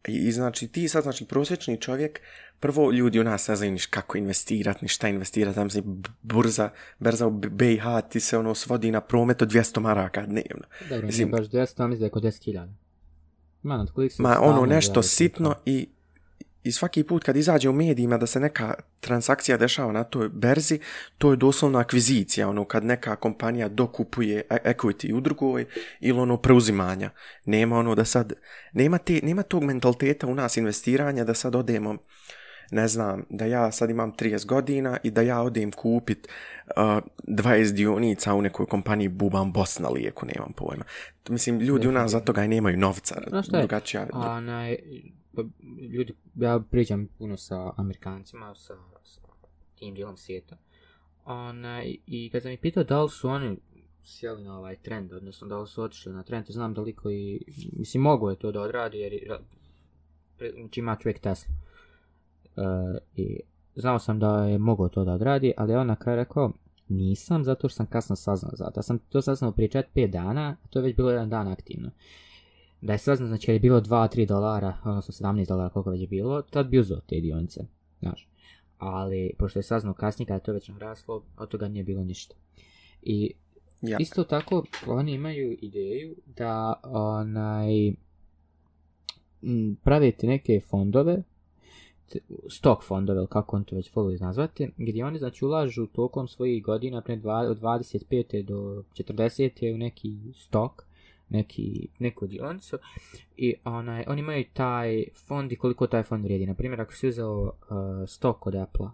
i znači ti sad, znači prosječni čovjek, prvo ljudi u nas ne znaju niš kako investirati, ni šta investirati, tamo se burza, berza u BiH ti se ono svodi na promet od 200 maraka dnevno. Dobro, Zim... baš 200, mislim da je oko 10.000. Ma ono nešto sitno i i svaki put kad izađe u medijima da se neka transakcija dešava na toj berzi, to je doslovno akvizicija, ono kad neka kompanija dokupuje e- equity u drugoj ili ono preuzimanja. Nema ono da sad, nema, nema tog mentaliteta u nas investiranja da sad odemo, ne znam, da ja sad imam 30 godina i da ja odem kupit uh, 20 dionica u nekoj kompaniji Bubam Bosna lijeku, nemam pojma. Mislim, ljudi u nas za toga i nemaju novca. Znaš što je, pa, ljudi, ja pričam puno sa Amerikancima, sa, sa tim dijelom svijeta. Ona, I kad sam ih pitao da li su oni sjeli na ovaj trend, odnosno da li su otišli na trend, znam da li koji... mislim, mogu je to da odradi, jer znači ima čovjek Tesla. E, I znao sam da je mogao to da odradi, ali je on na kraju rekao, nisam, zato što sam kasno saznao za to. sam to saznao prije 4-5 dana, a to je već bilo jedan dan aktivno da je saznao znači je bilo 2-3 dolara, odnosno 17 dolara koliko već je bilo, tad bi uzeo te dionice, znaš. Ali, pošto je saznao kasnije kada je to već naraslo, od toga nije bilo ništa. I isto tako, oni imaju ideju da onaj, m, neke fondove, stok fondove, ili kako on to već voli nazvati, gdje oni znači ulažu tokom svojih godina, od 25. do 40. u neki stok, neki, neku dionicu i onaj, oni imaju taj fond i koliko taj fond vrijedi. Naprimjer, ako si uzeo uh, stok od Apple,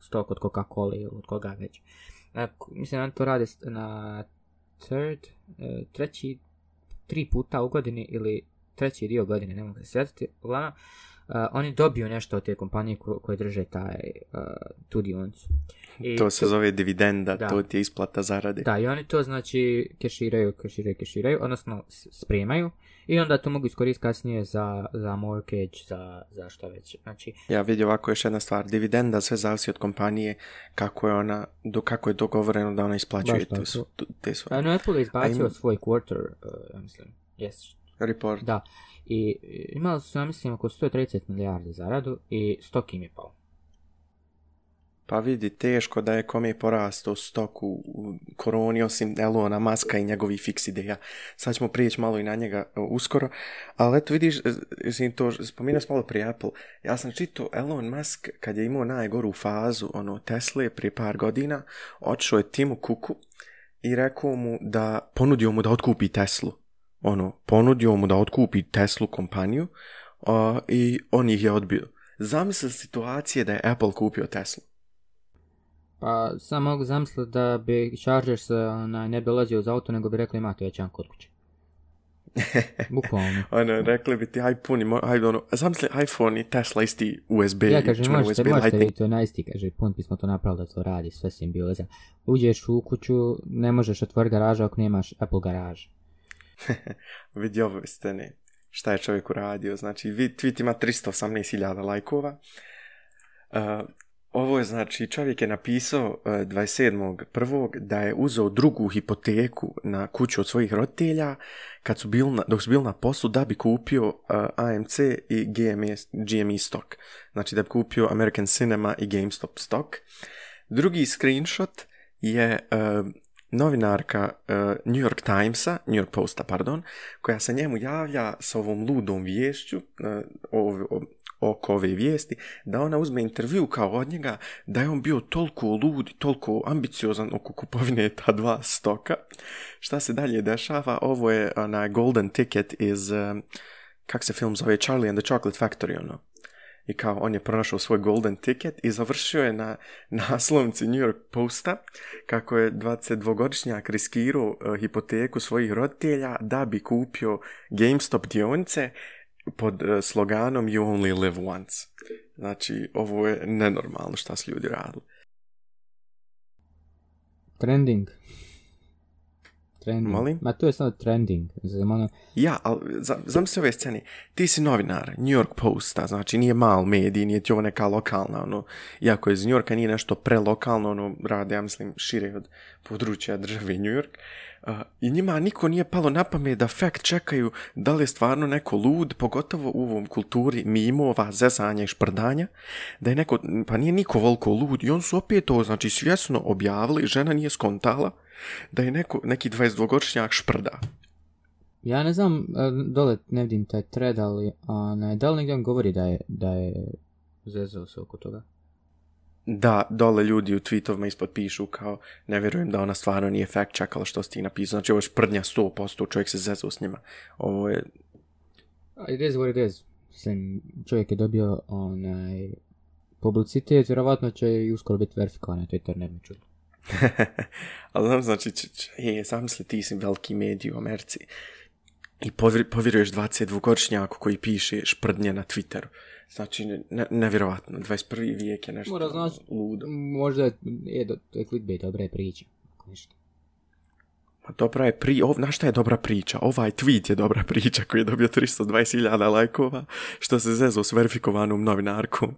stok od Coca-Cola ili od koga već, ako, mislim oni to rade na third, eh, treći, tri puta u godini ili treći dio godine, ne mogu se sjetiti, uglavnom, Eh, oni dobiju nešto od te kompanije koje drže taj, eh, tu I to se zove dividenda, da. to ti je isplata zarade. Da, i oni to znači keširaju, keširaju, keširaju, odnosno spremaju i onda to mogu iskoristiti kasnije za, za mortgage, za, za što već. Znači... Ja vidim ovako još jedna stvar, dividenda sve zavisi od kompanije kako je ona, do kako je dogovoreno da ona isplaćuje te, te svoje. Pa Apple je izbacio svoj quarter, eh, mislim, yes Report. Da. I e, imali su, ja mislim, oko 130 milijardi zaradu i stok im je pao. Pa vidi, teško da je je porasto stoku u koroni, osim Elona Maska i njegovih fiks ideja. Sad ćemo prijeći malo i na njega e, uskoro. Ali eto vidiš, e, to, spominao malo prije Apple. Ja sam čitao Elon Musk kad je imao najgoru fazu ono, Tesle prije par godina, otišao je Timu Kuku i rekao mu da ponudio mu da otkupi Teslu ono, ponudio mu da otkupi Teslu kompaniju i on ih je odbio. Zamisli situacije da je Apple kupio Teslu. Pa, sam mogu da bi Chargers ona ne bi dolazio za auto, nego bi rekli imate jedan kod kuće. Bukvalno. ono, rekli bi ti, iPhone ono, zamisli iPhone i Tesla isti USB. Ja, kažem možete, USB možete i to na isti, kaže, pun pismo to napravili da to radi, sve simbioza. Uđeš u kuću, ne možeš otvoriti garaža ako nemaš Apple garaža. vidi ste šta je čovjek uradio. Znači, tweet ima 318.000 lajkova. E, ovo je znači, čovjek je napisao 27.1. E, da je uzeo drugu hipoteku na kuću od svojih roditelja kad su na, dok su bili na poslu da bi kupio e, AMC i GME stock. Znači da bi kupio American Cinema i GameStop stock. Drugi screenshot je novinarka e, New York Timesa, New York Posta, pardon, koja se njemu javlja sa ovom ludom vješću e, o, oko ove vijesti, da ona uzme intervju kao od njega, da je on bio toliko lud toliko ambiciozan oko kupovine ta dva stoka. Šta se dalje dešava? Ovo je na golden ticket iz, e, kak se film zove, Charlie and the Chocolate Factory, ono i kao on je pronašao svoj golden ticket i završio je na naslovnici New York Posta kako je 22-godišnjak riskirao e, hipoteku svojih roditelja da bi kupio GameStop dionice pod e, sloganom You only live once. Znači, ovo je nenormalno šta su ljudi radili. Trending. Ma to je samo trending. Ono, ja, ali znam se ove scene. Ti si novinar New York Posta, znači nije mal medij, nije ti ovo neka lokalna, ono, iako iz New Yorka nije nešto prelokalno, ono, rade, ja mislim, šire od područja države New York. I njima niko nije palo na pamet da fact čekaju da li je stvarno neko lud, pogotovo u ovom kulturi mimova, zezanja i šprdanja, da je neko, pa nije niko volko lud i on su opet to, znači svjesno objavili, žena nije skontala, da je neko, neki 22-godišnjak šprda. Ja ne znam, e, dole ne vidim taj thread, ali a, ne, da li negdje govori da je, da je zezao se oko toga? Da, dole ljudi u tweetovima ispod pišu kao ne vjerujem da ona stvarno nije fact checkala što ste ti napisao. Znači ovo je šprdnja 100%, čovjek se zezao s njima. Ovo je... It is what it Mislim, čovjek je dobio onaj publicitet, vjerovatno će i uskoro biti verifikovan na Twitter, ne bi čuli. ali znam, znači, č, č, je, zamisli ti si veliki medij u Americi i povjeruješ 22-godišnjaku koji piše šprdnje na Twitteru. Znači, ne, nevjerovatno, 21. vijek je nešto ludo. Možda je, do, to je clickbait, dobra je priča. Ma dobra je pri... Ov, je dobra priča? Ovaj tweet je dobra priča koji je dobio 320.000 lajkova, što se zezo s verifikovanom novinarkom.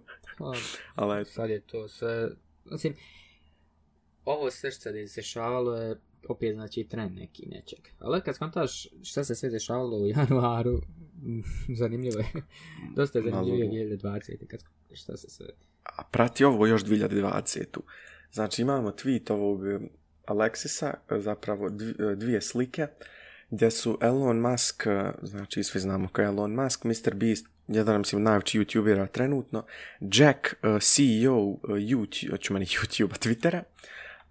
Ali... Sad je to sve... znači ovo sve što se dešavalo je opet znači trend neki nečeg. Ali kad skontaš šta se sve dešavalo u januaru, zanimljivo je. Dosta je zanimljivo je 2020. Kad šta se sve... A prati ovo još 2020. Znači imamo tweet ovog eh, Alexisa, eh, zapravo eh, dvije slike, gdje su Elon Musk, znači svi znamo ko je Elon Musk, Mr. Beast, jedan od najveći youtubera trenutno, Jack, CEO YouTube, ću meni Twittera,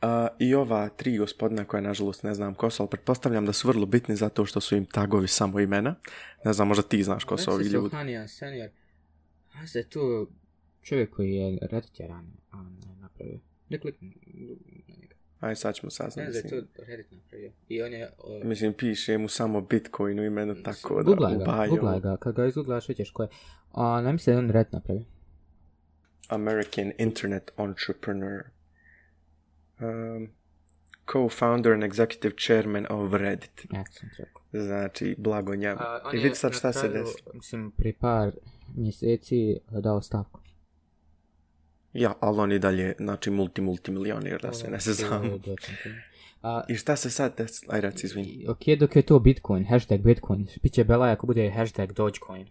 Uh, I ova tri gospodina koja nažalost ne znam ko su, ali pretpostavljam da su vrlo bitni zato što su im tagovi samo imena. Ne znam, možda ti znaš ko su ovi ljudi. Hanija, senior. A se tu čovjek koji je Reddit rano napravio. Ne kliknu na njega. Aj sad ćemo saznati. Ne znam, to Reddit napravio. I on je... Mislim, piše mu samo Bitcoin u imenu tako da Googlaj ga, Google ga. Kad ga izgooglaš vidiš ko je. A, ne mislim da on Reddit napravio. American Internet Entrepreneur um, co-founder and executive chairman of Reddit. Ja Znači, blago njemu. I vidi sad šta se desi. Mislim, pri par mjeseci dao stavku. Ja, ali on i dalje, znači, multi, multi milionir, da se ne se znam. A, I šta se sad desi? Aj, reci, izvini. Ok, dok je to Bitcoin, hashtag Bitcoin. će bela ako bude hashtag Dogecoin.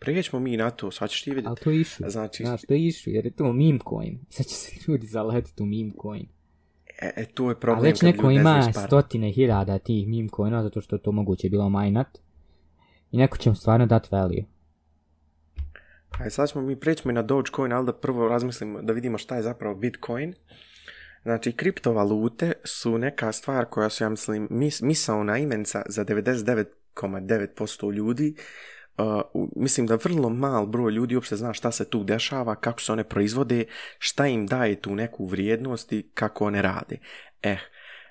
Prijećemo mi na to, sad ćeš ti vidjeti. Ali to je Znači... Znaš, to je jer je to meme coin. Sad će se ljudi zaletiti u meme coin. E, e je problem. A već neko ima stotine hiljada tih meme coina, zato što to moguće bilo majnat. I neko će mu stvarno dati value. Aj, e, sad ćemo mi prijeći na Dogecoin, ali da prvo razmislimo da vidimo šta je zapravo Bitcoin. Znači, kriptovalute su neka stvar koja su, ja mislim, mis, na imenca za 99,9% ljudi mislim da vrlo mal broj ljudi uopće zna šta se tu dešava, kako se one proizvode, šta im daje tu neku vrijednost i kako one rade. Eh,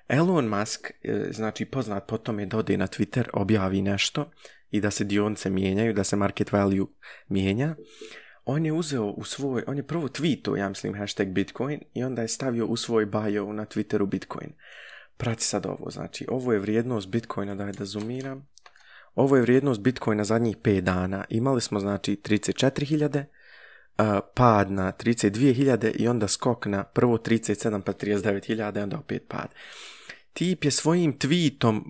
Elon Musk, e, znači poznat po tome da ode na Twitter, objavi nešto i da se dionce mijenjaju, da se market value mijenja. On je uzeo u svoj, on je prvo tweetao, ja mislim, hashtag Bitcoin i onda je stavio u svoj bio na Twitteru Bitcoin. Prati sad ovo, znači ovo je vrijednost Bitcoina, da je da zoomiram. Ovo je vrijednost Bitcoina zadnjih 5 dana. Imali smo znači 34.000, pad na 32.000 i onda skok na prvo 37 pa 39.000 i onda opet pad. Tip je svojim tweetom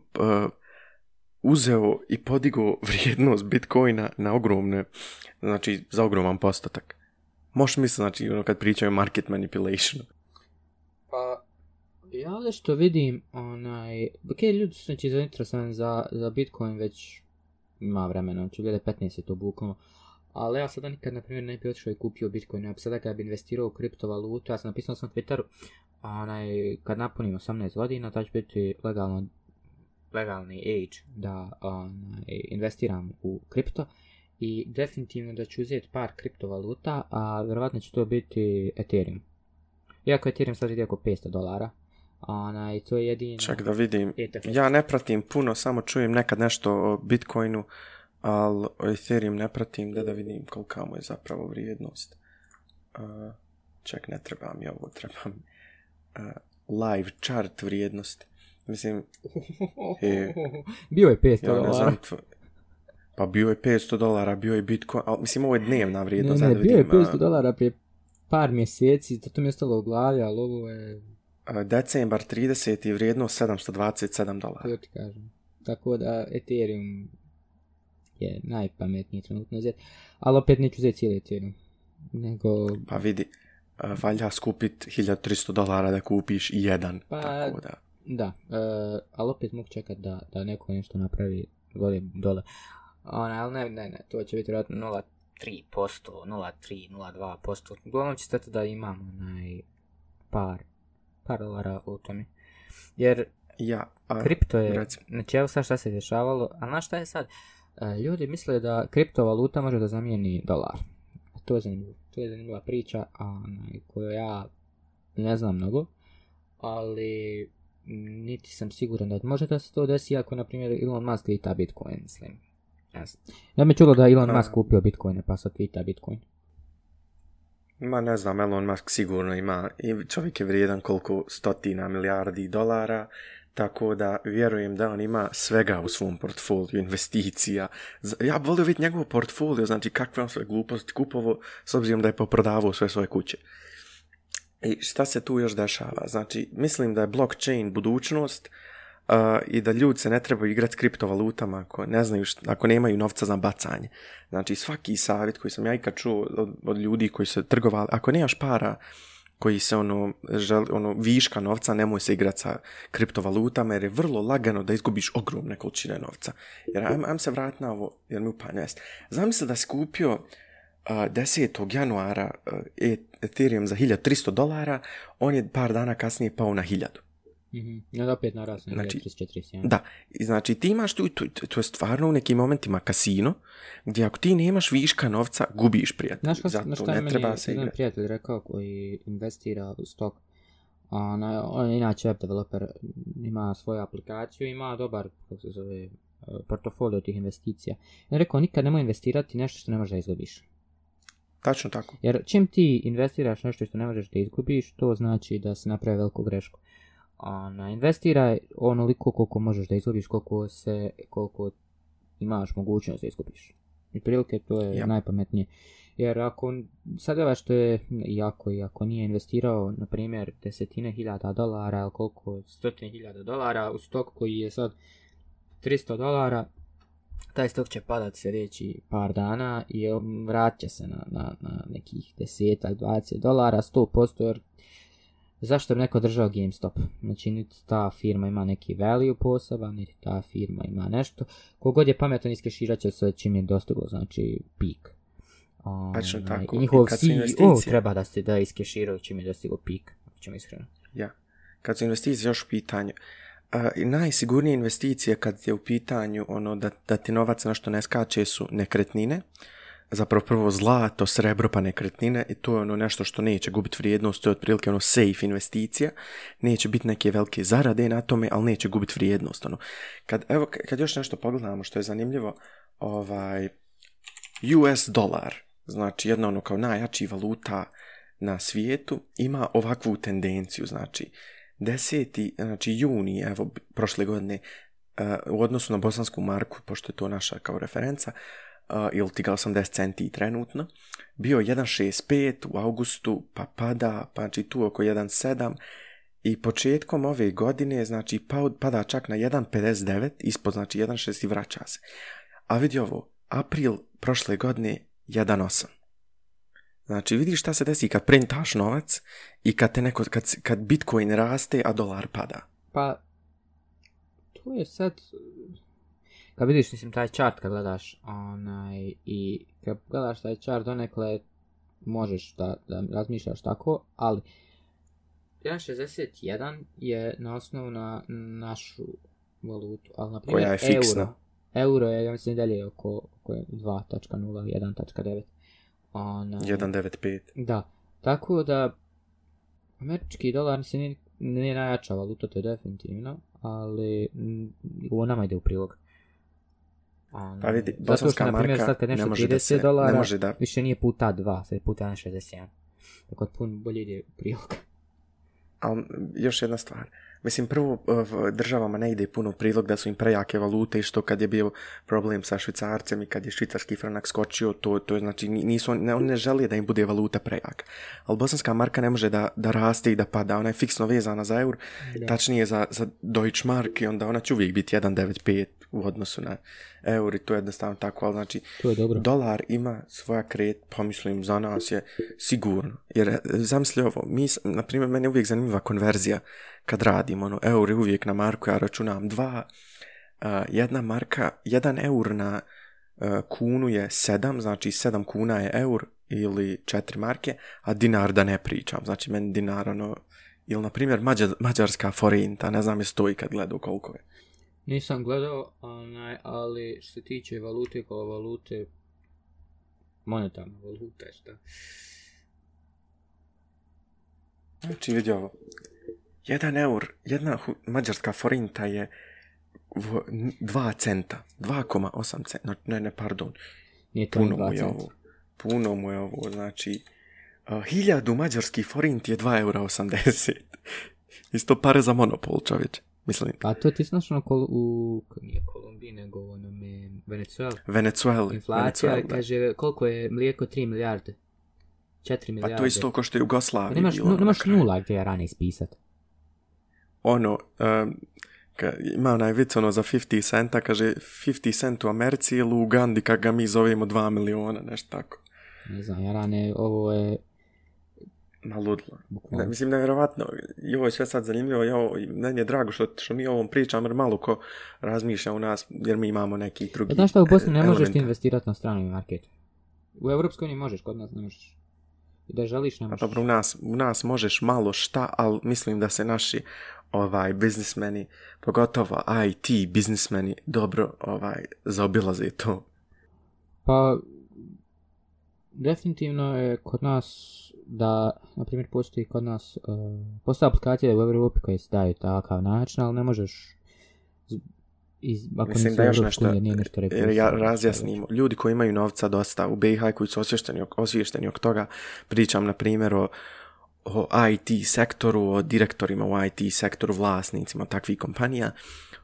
uzeo i podigo vrijednost Bitcoina na ogromne, znači za ogroman postotak. Možeš misliti, znači, ono kad pričaju market manipulation. Pa, ja ovdje što vidim, onaj, ok, ljudi su znači zainteresovani za, Bitcoin već ima vremena, znači 2015 je to bukvalno, ali ja sada nikad, na primjer, ne bi otišao i kupio Bitcoin, ja bi sada kad bi investirao u kriptovalutu, ja sam napisao sam na Twitteru, onaj, kad napunim 18 godina, tad će biti legalno, legalni age da investiram u kripto i definitivno da ću uzeti par kriptovaluta, a vjerovatno će to biti Ethereum. Iako Ethereum sad ide oko 500 dolara, Onaj, to je Čak da vidim, e, ja ne pratim puno, samo čujem nekad nešto o Bitcoinu, ali o Ethereum ne pratim, da da vidim kolika mu je zapravo vrijednost. čak ne trebam, ja ovo, treba live chart vrijednost. Mislim, e, bio je 500 ja dolara. pa bio je 500 dolara, bio je Bitcoin, ali mislim ovo je dnevna vrijednost. Ne, bio je 500 dolara prije par mjeseci, to mi je ostalo u glavi, ali ovo je decembar 30 i vrijednost 727 dolara. To ti kažem. Tako da Ethereum je najpametniji trenutno uzeti. Ali opet neću uzeti cijeli Ethereum. Nego... Pa vidi, valja skupiti 1300 dolara da kupiš jedan. Pa, tako da. Da, e, ali opet mogu čekati da, da neko nešto napravi volim dole. Ona, ali ne, ne, ne, to će biti vjerojatno 0,3%, 0,3, 0,2%. Uglavnom će stati da imamo onaj par dolara u tome. Jer ja, kripto je, recimo. znači evo sad šta se dešavalo, a znaš šta je sad? E, ljudi misle da kriptovaluta može da zamijeni dolar. To je zanimljiva, To je zanimljiva priča a, koju ja ne znam mnogo, ali niti sam siguran da može da se to desi ako, na primjer, Elon Musk vita Bitcoin, mislim. Ja, Ja mi čulo da Elon Musk kupio Bitcoine, pa sad vita Bitcoin. Ma ne znam, Elon Musk sigurno ima, i čovjek je vrijedan koliko stotina milijardi dolara, tako da vjerujem da on ima svega u svom portfoliju investicija. Ja bih volio vidjeti njegov portfolio, znači kakve on sve gluposti kupovo, s obzirom da je poprodavao sve svoje kuće. I šta se tu još dešava? Znači, mislim da je blockchain budućnost, i da ljudi se ne trebaju igrati s kriptovalutama ako ne znaju ako nemaju novca za bacanje. Znači svaki savjet koji sam ja ikad čuo od, ljudi koji su trgovali, ako nemaš para koji se ono, žel, ono viška novca, nemoj se igrati sa kriptovalutama jer je vrlo lagano da izgubiš ogromne količine novca. Jer ajmo am se vratiti na ovo, jer mi Znam se da je kupio 10. januara uh, Ethereum za 1300 dolara, on je par dana kasnije pao na 1000. Mm-hmm. Onda opet narasne znači, Da, znači ti imaš tu, tu, to je stvarno u nekim momentima kasino, gdje ako ti nemaš viška novca, gubiš prijatelj. Znaš, Zato ne meni treba se prijatelj rekao koji investira u stok, a on inače web developer, ima svoju aplikaciju, ima dobar, kako se zove, e, portofolio tih investicija. je rekao, nikad nemoj investirati nešto što ne možeš da izgubiš. Tačno tako. Jer čim ti investiraš nešto što ne možeš da izgubiš, to znači da se napravi veliku grešku. Ona, investiraj onoliko koliko možeš da izgubiš, koliko, se, koliko imaš mogućnost da izgubiš. I prilike to je najpametnije. Jer ako sad je što je jako i ako nije investirao, na primjer, desetine hiljada dolara ili koliko stotine hiljada dolara u stok koji je sad 300 dolara, taj stok će padat sljedeći par dana i vratit će se na, na, na nekih desetak, 20 dolara, 100% jer zašto bi neko držao GameStop? Znači, niti ta firma ima neki value poseban, niti ta firma ima nešto. Kogod je pametan iskeširat će se čim je dostiglo, znači, pik. Um, ovaj, tako. I njihov CEO treba da se da iskeširaju čim je dostigo pik, znači, ćemo iskreno. Ja. Kad su investicije još u pitanju, najsigurnije investicije kad je u pitanju ono da, da ti novac na što ne skače su nekretnine, zapravo prvo zlato, srebro pa nekretnine i to je ono nešto što neće gubiti vrijednost, to je otprilike ono safe investicija, neće biti neke velike zarade na tome, ali neće gubiti vrijednost. Ono. Kad, evo, kad još nešto pogledamo što je zanimljivo, ovaj, US dolar, znači jedna ono kao najjači valuta na svijetu, ima ovakvu tendenciju, znači 10. znači juni, evo, prošle godine, eh, u odnosu na bosansku marku, pošto je to naša kao referenca, ili sam 80 centi trenutno, bio 1.65 u augustu, pa pada, pa znači tu oko 1.7 i početkom ove godine, znači pada čak na 1.59, ispod znači 1.6 i vraća se. A vidi ovo, april prošle godine 1.8. Znači vidiš šta se desi kad printaš novac i kad, te neko, kad, kad Bitcoin raste, a dolar pada. Pa, to je sad kad vidiš mislim taj chart kad gledaš onaj i kad gledaš taj chart donekle možeš da, da razmišljaš tako, ali 1.61 je na osnovu na našu valutu, ali na primjer euro, euro je ja mislim dalje oko, oko 2.0, 1.9. 1.95. Da, tako da američki dolar se nije, nije najjača valuta, to je definitivno, ali ovo nama ide u prilog. Ono, pa vidi, bosanska zato što, sad kad nešto ne može 30 da se, dolara, ne da... više nije puta 2, sad je puta 1,61. Tako da puno bolje ide prilog. Ali još jedna stvar. Mislim, prvo eh, državama ne ide puno prilog da su im prejake valute i što kad je bio problem sa švicarcem i kad je švicarski franak skočio, to, to znači nisu, ne, on ne želi da im bude valuta prejak. Ali bosanska marka ne može da, da raste i da pada, ona je fiksno vezana za eur, da. tačnije za, za Deutsche Mark i onda ona će uvijek biti 1.95 u odnosu na eur i to je jednostavno tako, ali znači to je dobro. dolar ima svoja kret, pomislim, za nas je sigurno. Jer eh, zamisli ovo, mi, na primjer, je uvijek zanimljiva konverzija kad radimo, ono, euri uvijek na marku, ja računam dva, jedna marka, jedan eur na e, kunu je sedam, znači sedam kuna je eur ili četiri marke, a dinar da ne pričam, znači meni dinar, ono, ili na primjer mađar, mađarska forinta, ne znam je stoji kad gledao koliko je. Nisam gledao, onaj, ali što se tiče valute kao valute, monetarno valute, šta? Znači vidi ovo, jedan eur, jedna mađarska forinta je 2 centa, 2,8 centa, ne, ne, pardon. Nije to puno mu je ovo, puno mu je ovo, znači, e, hiljadu mađarskih forint je 2,80 eura. 80. Isto pare za monopol, čovječ. Mislim. A to ti znaš ono kol, u, nije Kolumbiji, nego ono me, Venezuela. Venezuela. Inflacija, kaže, koliko je mlijeko? 3 milijarde. 4 milijarde. Pa to isto ko što je Jugoslavija. Pa nemaš, nemaš dakle. nula gdje je rane ispisati ono, um, ima onaj vic ono za 50 centa, kaže 50 cent u Americi ili u Ugandi kak ga mi zovemo 2 miliona, nešto tako. Ne znam, rane, ovo je Maludlo, Ne, mislim, nevjerovatno. I ovo je sve sad zanimljivo. Ja, meni je drago što, što mi ovom pričam, jer malo ko razmišlja u nas, jer mi imamo neki drugi Znaš što, u Bosni ne elementa. možeš ti investirati na strani market. U Europskoj ne možeš, kod nas ne možeš da želiš ne pa možeš. Dobro, u nas, u nas možeš malo šta, ali mislim da se naši ovaj biznismeni, pogotovo IT biznismeni, dobro ovaj zaobilaze to. Pa, definitivno je kod nas da, na primjer, postoji kod nas, uh, postoje aplikacije u Europi koje se daju takav način, ali ne možeš iz, ako Mislim da još nešto, ja razjasnimo. Ljudi koji imaju novca dosta u BiH koji su osvješteni, osvješteni od toga, pričam na primjer o, IT sektoru, o direktorima u IT sektoru, vlasnicima takvih kompanija,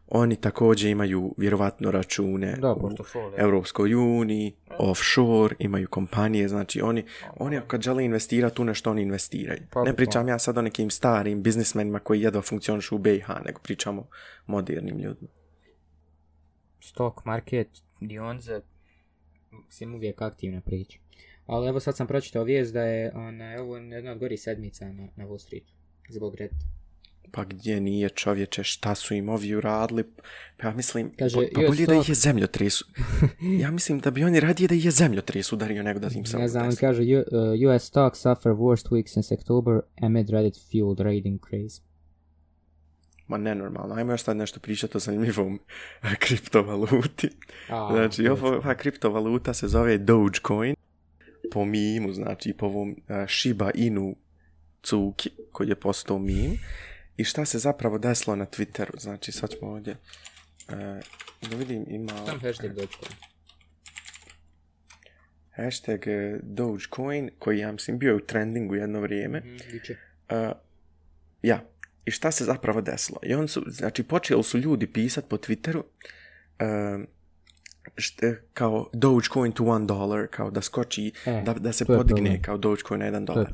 oni također imaju vjerovatno račune u Europskoj uniji, offshore, imaju kompanije, znači oni, pa oni kad žele investirati u nešto oni investiraju. Pa ne pa. pričam ja sad o nekim starim biznismenima koji jedva funkcionišu u BiH, nego pričamo o modernim ljudima stock market, dionze, mislim uvijek aktivna priča. Ali evo sad sam pročitao vijest da je ona, ovo jedna od gori sedmica na, Wall Street zbog reda. Pa gdje nije čovječe, šta su im ovi uradili? Pa ja mislim, Kaže, pa, pa bolje da ih je trisu. ja mislim da bi oni radije da ih je zemljotris udario nego da im sam. Ne znam, on kaže, US e, stock suffer worst week since October amid Reddit fueled rating craze ma nenormalno, ajmo još sad nešto pričati o zanimljivom kriptovaluti. A, znači, ova kriptovaluta se zove Dogecoin, po mimu, znači po ovom e, Shiba Inu Cuki, koji je postao mim. I šta se zapravo desilo na Twitteru, znači sad ćemo ovdje, e, da vidim ima... Tam hashtag Dogecoin. Hashtag e, Dogecoin, koji ja mislim bio je u trendingu jedno vrijeme. Mm, ja, i šta se zapravo desilo. I on su, znači, počeli su ljudi pisat po Twitteru šte, kao Dogecoin to one dollar, kao da skoči, e, da, da se podigne kao Dogecoin na jedan dolar.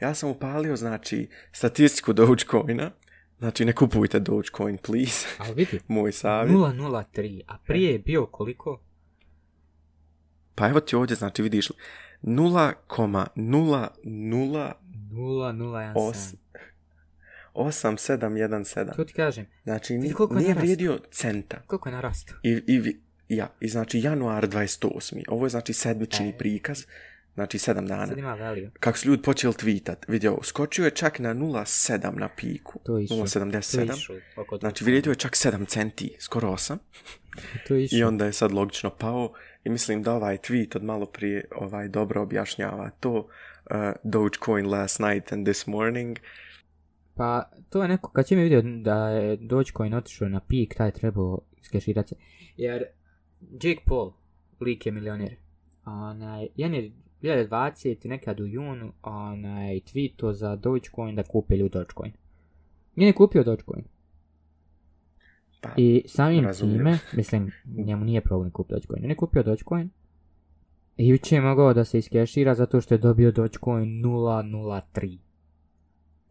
ja sam upalio, znači, statistiku Dogecoina, znači ne kupujte Dogecoin, please. Ali vidi, moj savjet. 003, a prije je bio koliko? Pa evo ti ovdje, znači vidiš, 0,000... 8717. To ti kažem. Znači, ni, nije vrijedio centa. Koliko je narastao? I, i, ja, i znači januar 28. Ovo je znači sedmični e. prikaz. Znači 7 dana. Sad ima value. Kako su ljudi počeli tweetat, vidio, skočio je čak na 0,7 na piku. To je 0,77. Znači vrijedio je čak 7 centi, skoro 8. to je I onda je sad logično pao. I mislim da ovaj tweet od malo prije ovaj dobro objašnjava to. Uh, Dogecoin last night and this morning. Uh, pa to je neko, kad ćemo mi da je Dogecoin otišao na pik, taj je trebao iskeširati se. Jer Jake Paul, lik je milioner, onaj, jedan je 2020 nekad u junu onaj tweeto za Dogecoin da kupi ljudi Dogecoin. Nije kupio Dogecoin. Pa, I samim time, mislim, njemu nije problem kupiti Dogecoin. Nije je kupio Dogecoin i uče je mogao da se iskešira zato što je dobio Dogecoin 003.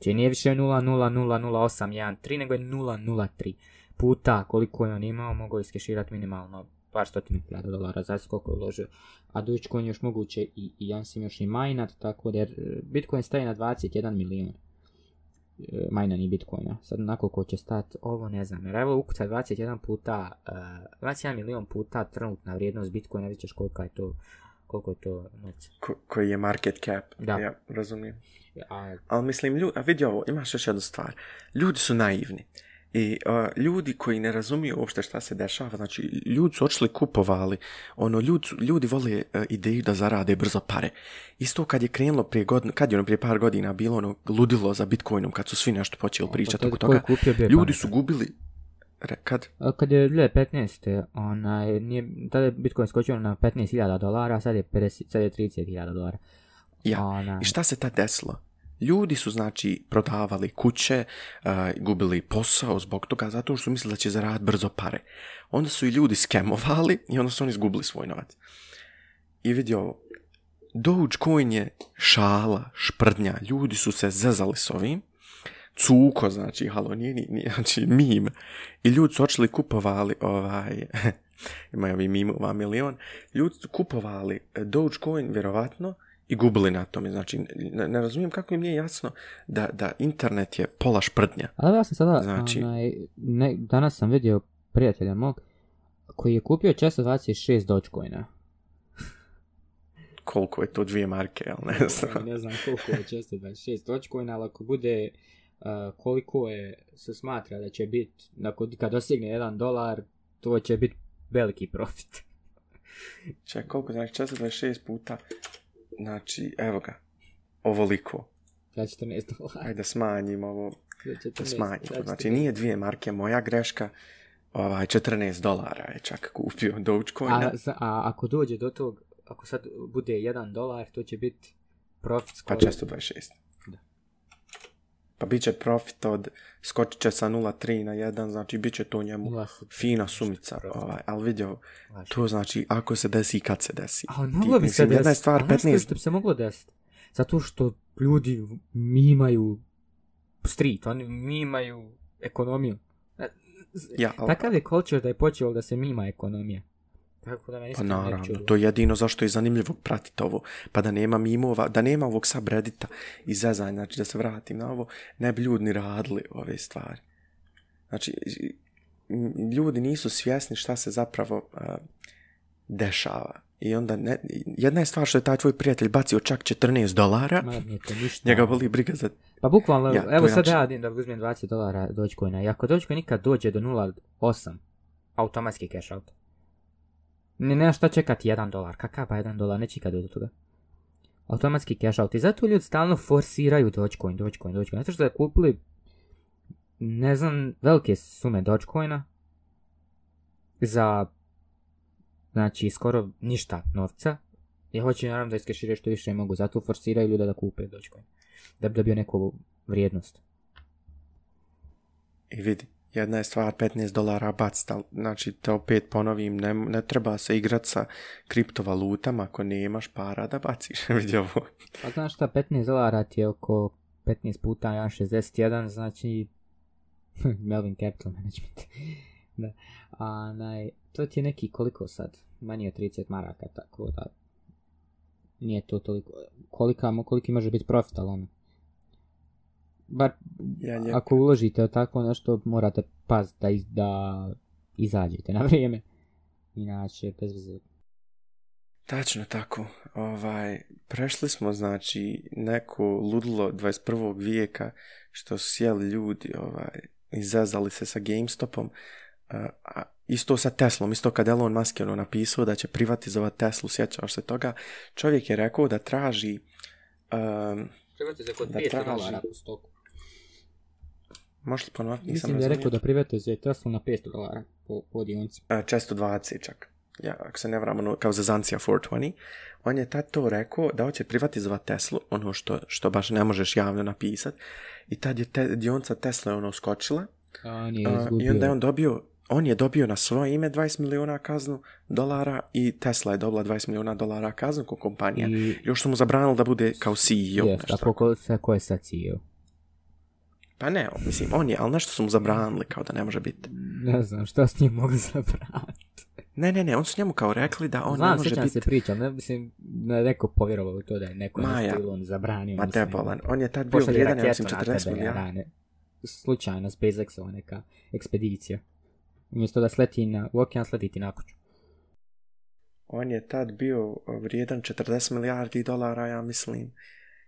Znači nije više 0,0008113 nego je 003 puta koliko je on imao mogao iskeširati minimalno par stotinu hiljada dolara, znači koliko je uložio. A Dogecoin još moguće i, i ja još i minat, tako da e, Bitcoin staje na 21 milijun. E, majna ni Bitcoina. Sad onako ko će stati, ovo ne znam. Jer evo ukuca 21 puta, 21 e, milijun puta trenutna vrijednost Bitcoina, vidjet ćeš kolika je to koliko to koji je market cap, da. ja razumijem. Ali mislim, ljudi, a vidi ovo, imaš još jednu stvar. Ljudi su naivni. I ljudi koji ne razumiju uopšte šta se dešava, znači ljudi su očili kupovali, ono, ljudi, ljudi vole e, ideju da zarade brzo pare. Isto kad je krenulo prije kad je ono prije par godina bilo ono ludilo za Bitcoinom, kad su svi nešto počeli pa pričati oko toga, ljudi su gubili kad? Kad je 15, Onaj, nije, tada je Bitcoin skočio na 15.000 dolara, sad je, je 30.000 dolara. Ja, i šta se tad desilo? Ljudi su znači prodavali kuće, e, gubili posao zbog toga, zato što su mislili da će zaraditi brzo pare. Onda su i ljudi skemovali i onda su oni izgubili svoj novac. I vidio, ovo, Dogecoin je šala, šprdnja, ljudi su se zezali s ovim, cuko, znači, halo, nije, nije, znači, mim. I ljudi su očeli kupovali, ovaj, imaju ovi ovaj milion, ljudi su kupovali e, Dogecoin, vjerovatno, i gubili na tome. Znači, ne, razumijem kako im nije jasno da, da internet je pola šprdnja. Ali ja sam sada, znači... onaj, danas sam vidio prijatelja mog koji je kupio 426 Dogecoina. koliko je to dvije marke, jel ne znam. ne znam koliko je 426 Dogecoina, ali ako bude Eh, koliko je se smatra da će biti, kad dosigne 1 dolar, to će biti veliki profit. Čekaj, koliko znači 426 puta, znači, evo ga, ovoliko. Za 14 dolara. Ajde, smanjim ovo. Da smanjim. Znači, nije dvije marke, moja greška, ovaj, 14 dolara je čak kupio Dogecoin. A, ako dođe do tog, ako sad bude 1 dolar, to će biti profit skoro. Pa 426 pa bit će profit od, skočit će sa 0.3 na 1, znači bit će to njemu fina sumica, ovaj, ali vidio, znači. to znači ako se desi i kad se desi. A bi se jedna što bi se moglo desiti? Zato što ljudi mi imaju street, oni mi imaju ekonomiju. E, ja, Takav je culture da je počeo da se mima ekonomija. Tako pa naravno, to je jedino zašto je zanimljivo pratiti ovo. Pa da nema mimova, da nema ovog sabredita i zezanja, znači da se vratim na ovo, ne bi ljudi ni radili ove stvari. Znači, ljudi nisu svjesni šta se zapravo dešava. I onda, ne, jedna je stvar što je taj tvoj prijatelj bacio čak 14 dolara, njega boli briga za... Pa bukvalno, evo sad ja da uzmem 20 dolara Dogecoina i ako Dogecoin nikad dođe do 0.8, automatski cash out. Ne, nema šta čekati 1 dolar, pa jedan dolar, neće ikad do toga. Automatski cash out. I zato ljudi stalno forsiraju Dogecoin, Dogecoin, Dogecoin. Zato što je kupili, ne znam, velike sume Dogecoina za, znači, skoro ništa novca. I hoće naravno da iskeširaju što više mogu, zato forsiraju ljude da kupe Dogecoin. Da bi dobio neku vrijednost. I vidi, jedna je stvar 15 dolara bac, znači te opet ponovim, ne, ne treba se igrat sa kriptovalutama ako nemaš para da baciš, vidi ovo. Pa znaš šta, 15 dolara ti je oko 15 puta ja 61, znači Melvin Capital Management. da. A, naj, to ti je neki koliko sad, manje od 30 maraka, tako da nije to toliko, kolika, koliki može biti profit, ali ono, Bar ja, ako uložite tako nešto, morate paziti da, da izađete na vrijeme. Inače, bez veze. Tačno tako. Ovaj, prešli smo znači neko ludlo 21. vijeka što su sjeli ljudi ovaj, se sa GameStopom. A, isto sa Teslom, isto kad Elon Musk je ono napisao da će privatizovati Teslu, sjećaš se toga, čovjek je rekao da traži um, dolara u stoku. Možeš li ponoviti? Nisam Mislim da je rekao da privete za Tesla na 500 dolara po, po dionici. E, često 20 čak. Ja, ako se ne vram, ono, kao za Zancija 420, on je tad to rekao da hoće privatizovati Teslu, ono što, što baš ne možeš javno napisat, i tad je te, dionica Tesla ono skočila, A, nije izgubio. i onda je on dobio, on je dobio na svoje ime 20 milijuna kaznu dolara i Tesla je dobila 20 milijuna dolara kaznu kao kompanija. I... Još su mu zabranili da bude kao CEO. Yes, nešto. a ko je sad CEO? Pa ne, mislim, on je, ali nešto su mu zabranili, kao da ne može biti. Ne znam, šta s njim mogu zabraniti? Ne, ne, ne, on su njemu kao rekli da on Znam, ne može biti... Znam, se priča, ne, mislim, ne neko povjerovao to da je neko Maja, nešto on zabranio. Ma debolan, on je tad bio vrijedan, ja mislim, 40 milijana. Slučajno, SpaceX ova neka ekspedicija. Umjesto da sleti na, u okean, sleti On je tad bio vrijedan 40 milijardi dolara, ja mislim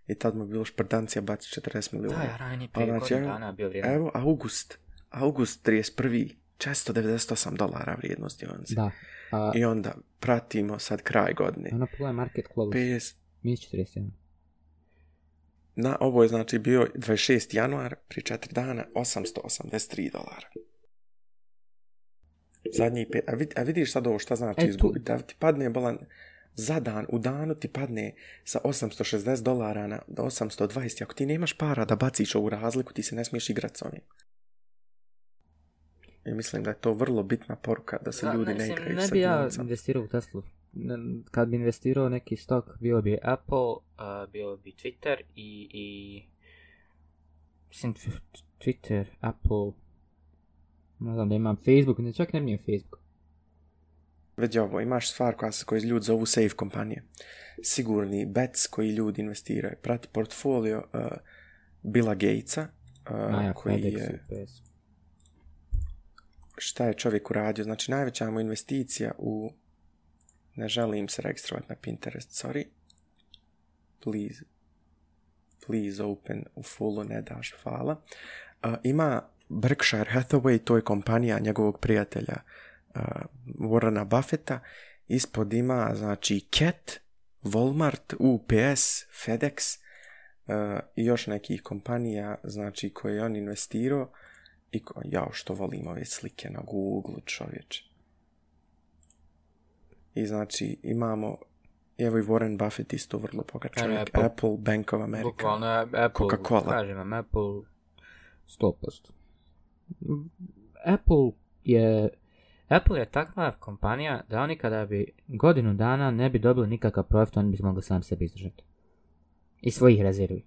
i tad mu je bilo šprdancija baci 40 milijuna. Da, ranije pa prije znači, godinu dana bio vrijedno. Evo, august, august 31. 498 dolara vrijednost dionice. Da. A... I onda pratimo sad kraj godine. Ona pula market close. 50... Na, ovo je znači bio 26. januar, pri 4 dana, 883 dolara. Zadnji pet, a, vid, a vidiš sad ovo šta znači e, izgubiti, da ti padne bolan za dan, u danu ti padne sa 860 dolara na 820. Ako ti nemaš para da baciš ovu razliku, ti se ne smiješ igrati s onim. I mislim da je to vrlo bitna poruka da se ljudi ne igraju ne bi ja investirao u Teslu. Kad bi investirao neki stok, bio bi Apple, bio bi Twitter i, i... Mislim, Twitter, Apple... Ne znam da imam Facebook, ne, čak ne mi je Facebook. Već ovo, imaš stvar koja se koji ljudi zovu safe kompanije. Sigurni bets koji ljudi investiraju. Prati portfolio uh, Billa Gatesa uh, koji je... Šta je čovjek uradio? Znači, najveća mu investicija u... Ne želim se registrovati na Pinterest, sorry. Please. Please open u fullu, ne daš, hvala. Uh, ima Berkshire Hathaway, to je kompanija njegovog prijatelja Warrena Buffetta, ispod ima znači Cat, Walmart, UPS, FedEx i još nekih kompanija znači koje je on investirao i ko, jao što volim ove slike na Google čovječ I znači imamo evo i Warren Buffett isto vrlo bogat Apple, Bank of America. Bukvalno Apple, Coca-Cola. Apple 100%. Apple je Apple je takva kompanija da oni kada bi godinu dana ne bi dobili nikakav profit, oni bi mogli sam sebi izdržati. I svojih rezervi.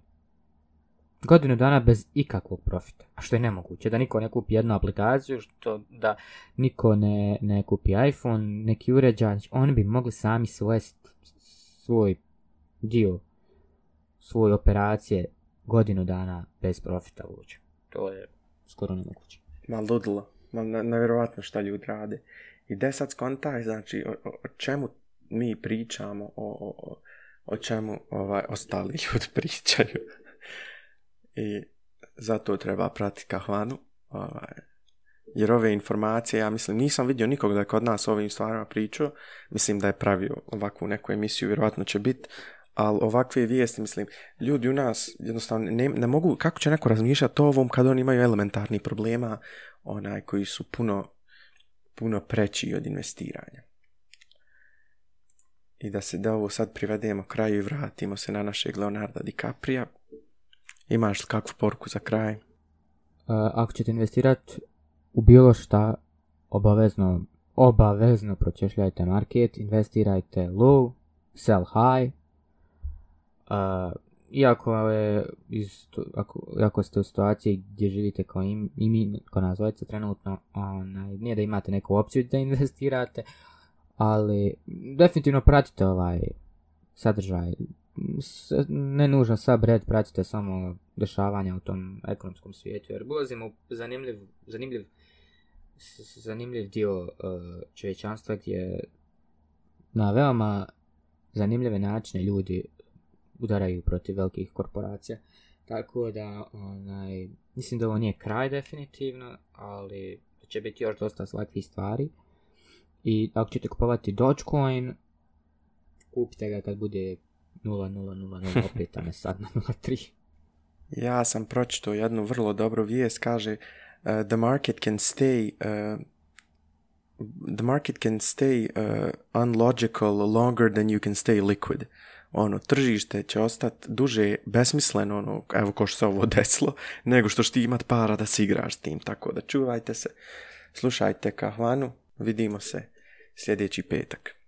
Godinu dana bez ikakvog profita. A što je nemoguće, da niko ne kupi jednu aplikaciju, što da niko ne, ne kupi iPhone, neki uređaj, znači oni bi mogli sami svoje, svoj dio, svoje operacije godinu dana bez profita uvući. To je skoro nemoguće. Ma ludilo na, nevjerovatno šta ljudi rade. I desat sad skontaj, znači, o, čemu mi pričamo, o, o, o čemu ovaj, ostali ljudi pričaju. I zato treba pratiti kahvanu. Ovaj, jer ove informacije, ja mislim, nisam vidio nikog da je kod nas o ovim stvarima pričao. Mislim da je pravio ovakvu neku emisiju, vjerojatno će biti. Ali ovakve vijesti, mislim, ljudi u nas jednostavno ne, ne mogu, kako će neko razmišljati o ovom kad oni imaju elementarni problema onaj koji su puno, puno preći od investiranja. I da se da ovo sad privedemo kraju i vratimo se na našeg Leonarda DiCaprio Imaš kakvu poruku za kraj? E, ako ćete investirati u bilo šta, obavezno, obavezno pročešljajte market, investirajte low, sell high, e, iako, je ako, ste u situaciji gdje živite kao im, i mi, kao nas trenutno, onaj, nije da imate neku opciju da investirate, ali definitivno pratite ovaj sadržaj. S, ne nužno subred, pratite samo dešavanja u tom ekonomskom svijetu, jer ulazimo zanimljiv, zanimljiv, zanimljiv dio uh, čovječanstva gdje na veoma zanimljive načine ljudi udaraju protiv velikih korporacija. Tako da, onaj, mislim da ovo nije kraj definitivno, ali će biti još dosta svakih stvari. I ako ćete kupovati Dogecoin, kupite ga kad bude 0,000 opet, a ne sad na 0,3. Ja sam pročitao jednu vrlo dobru vijest, kaže eh, the market can stay eh, the market can stay uh, unlogical longer than you can stay liquid ono, tržište će ostati duže besmisleno, ono, evo ko što se ovo desilo, nego što ti imat para da si igraš s tim, tako da čuvajte se, slušajte kahvanu, vidimo se sljedeći petak.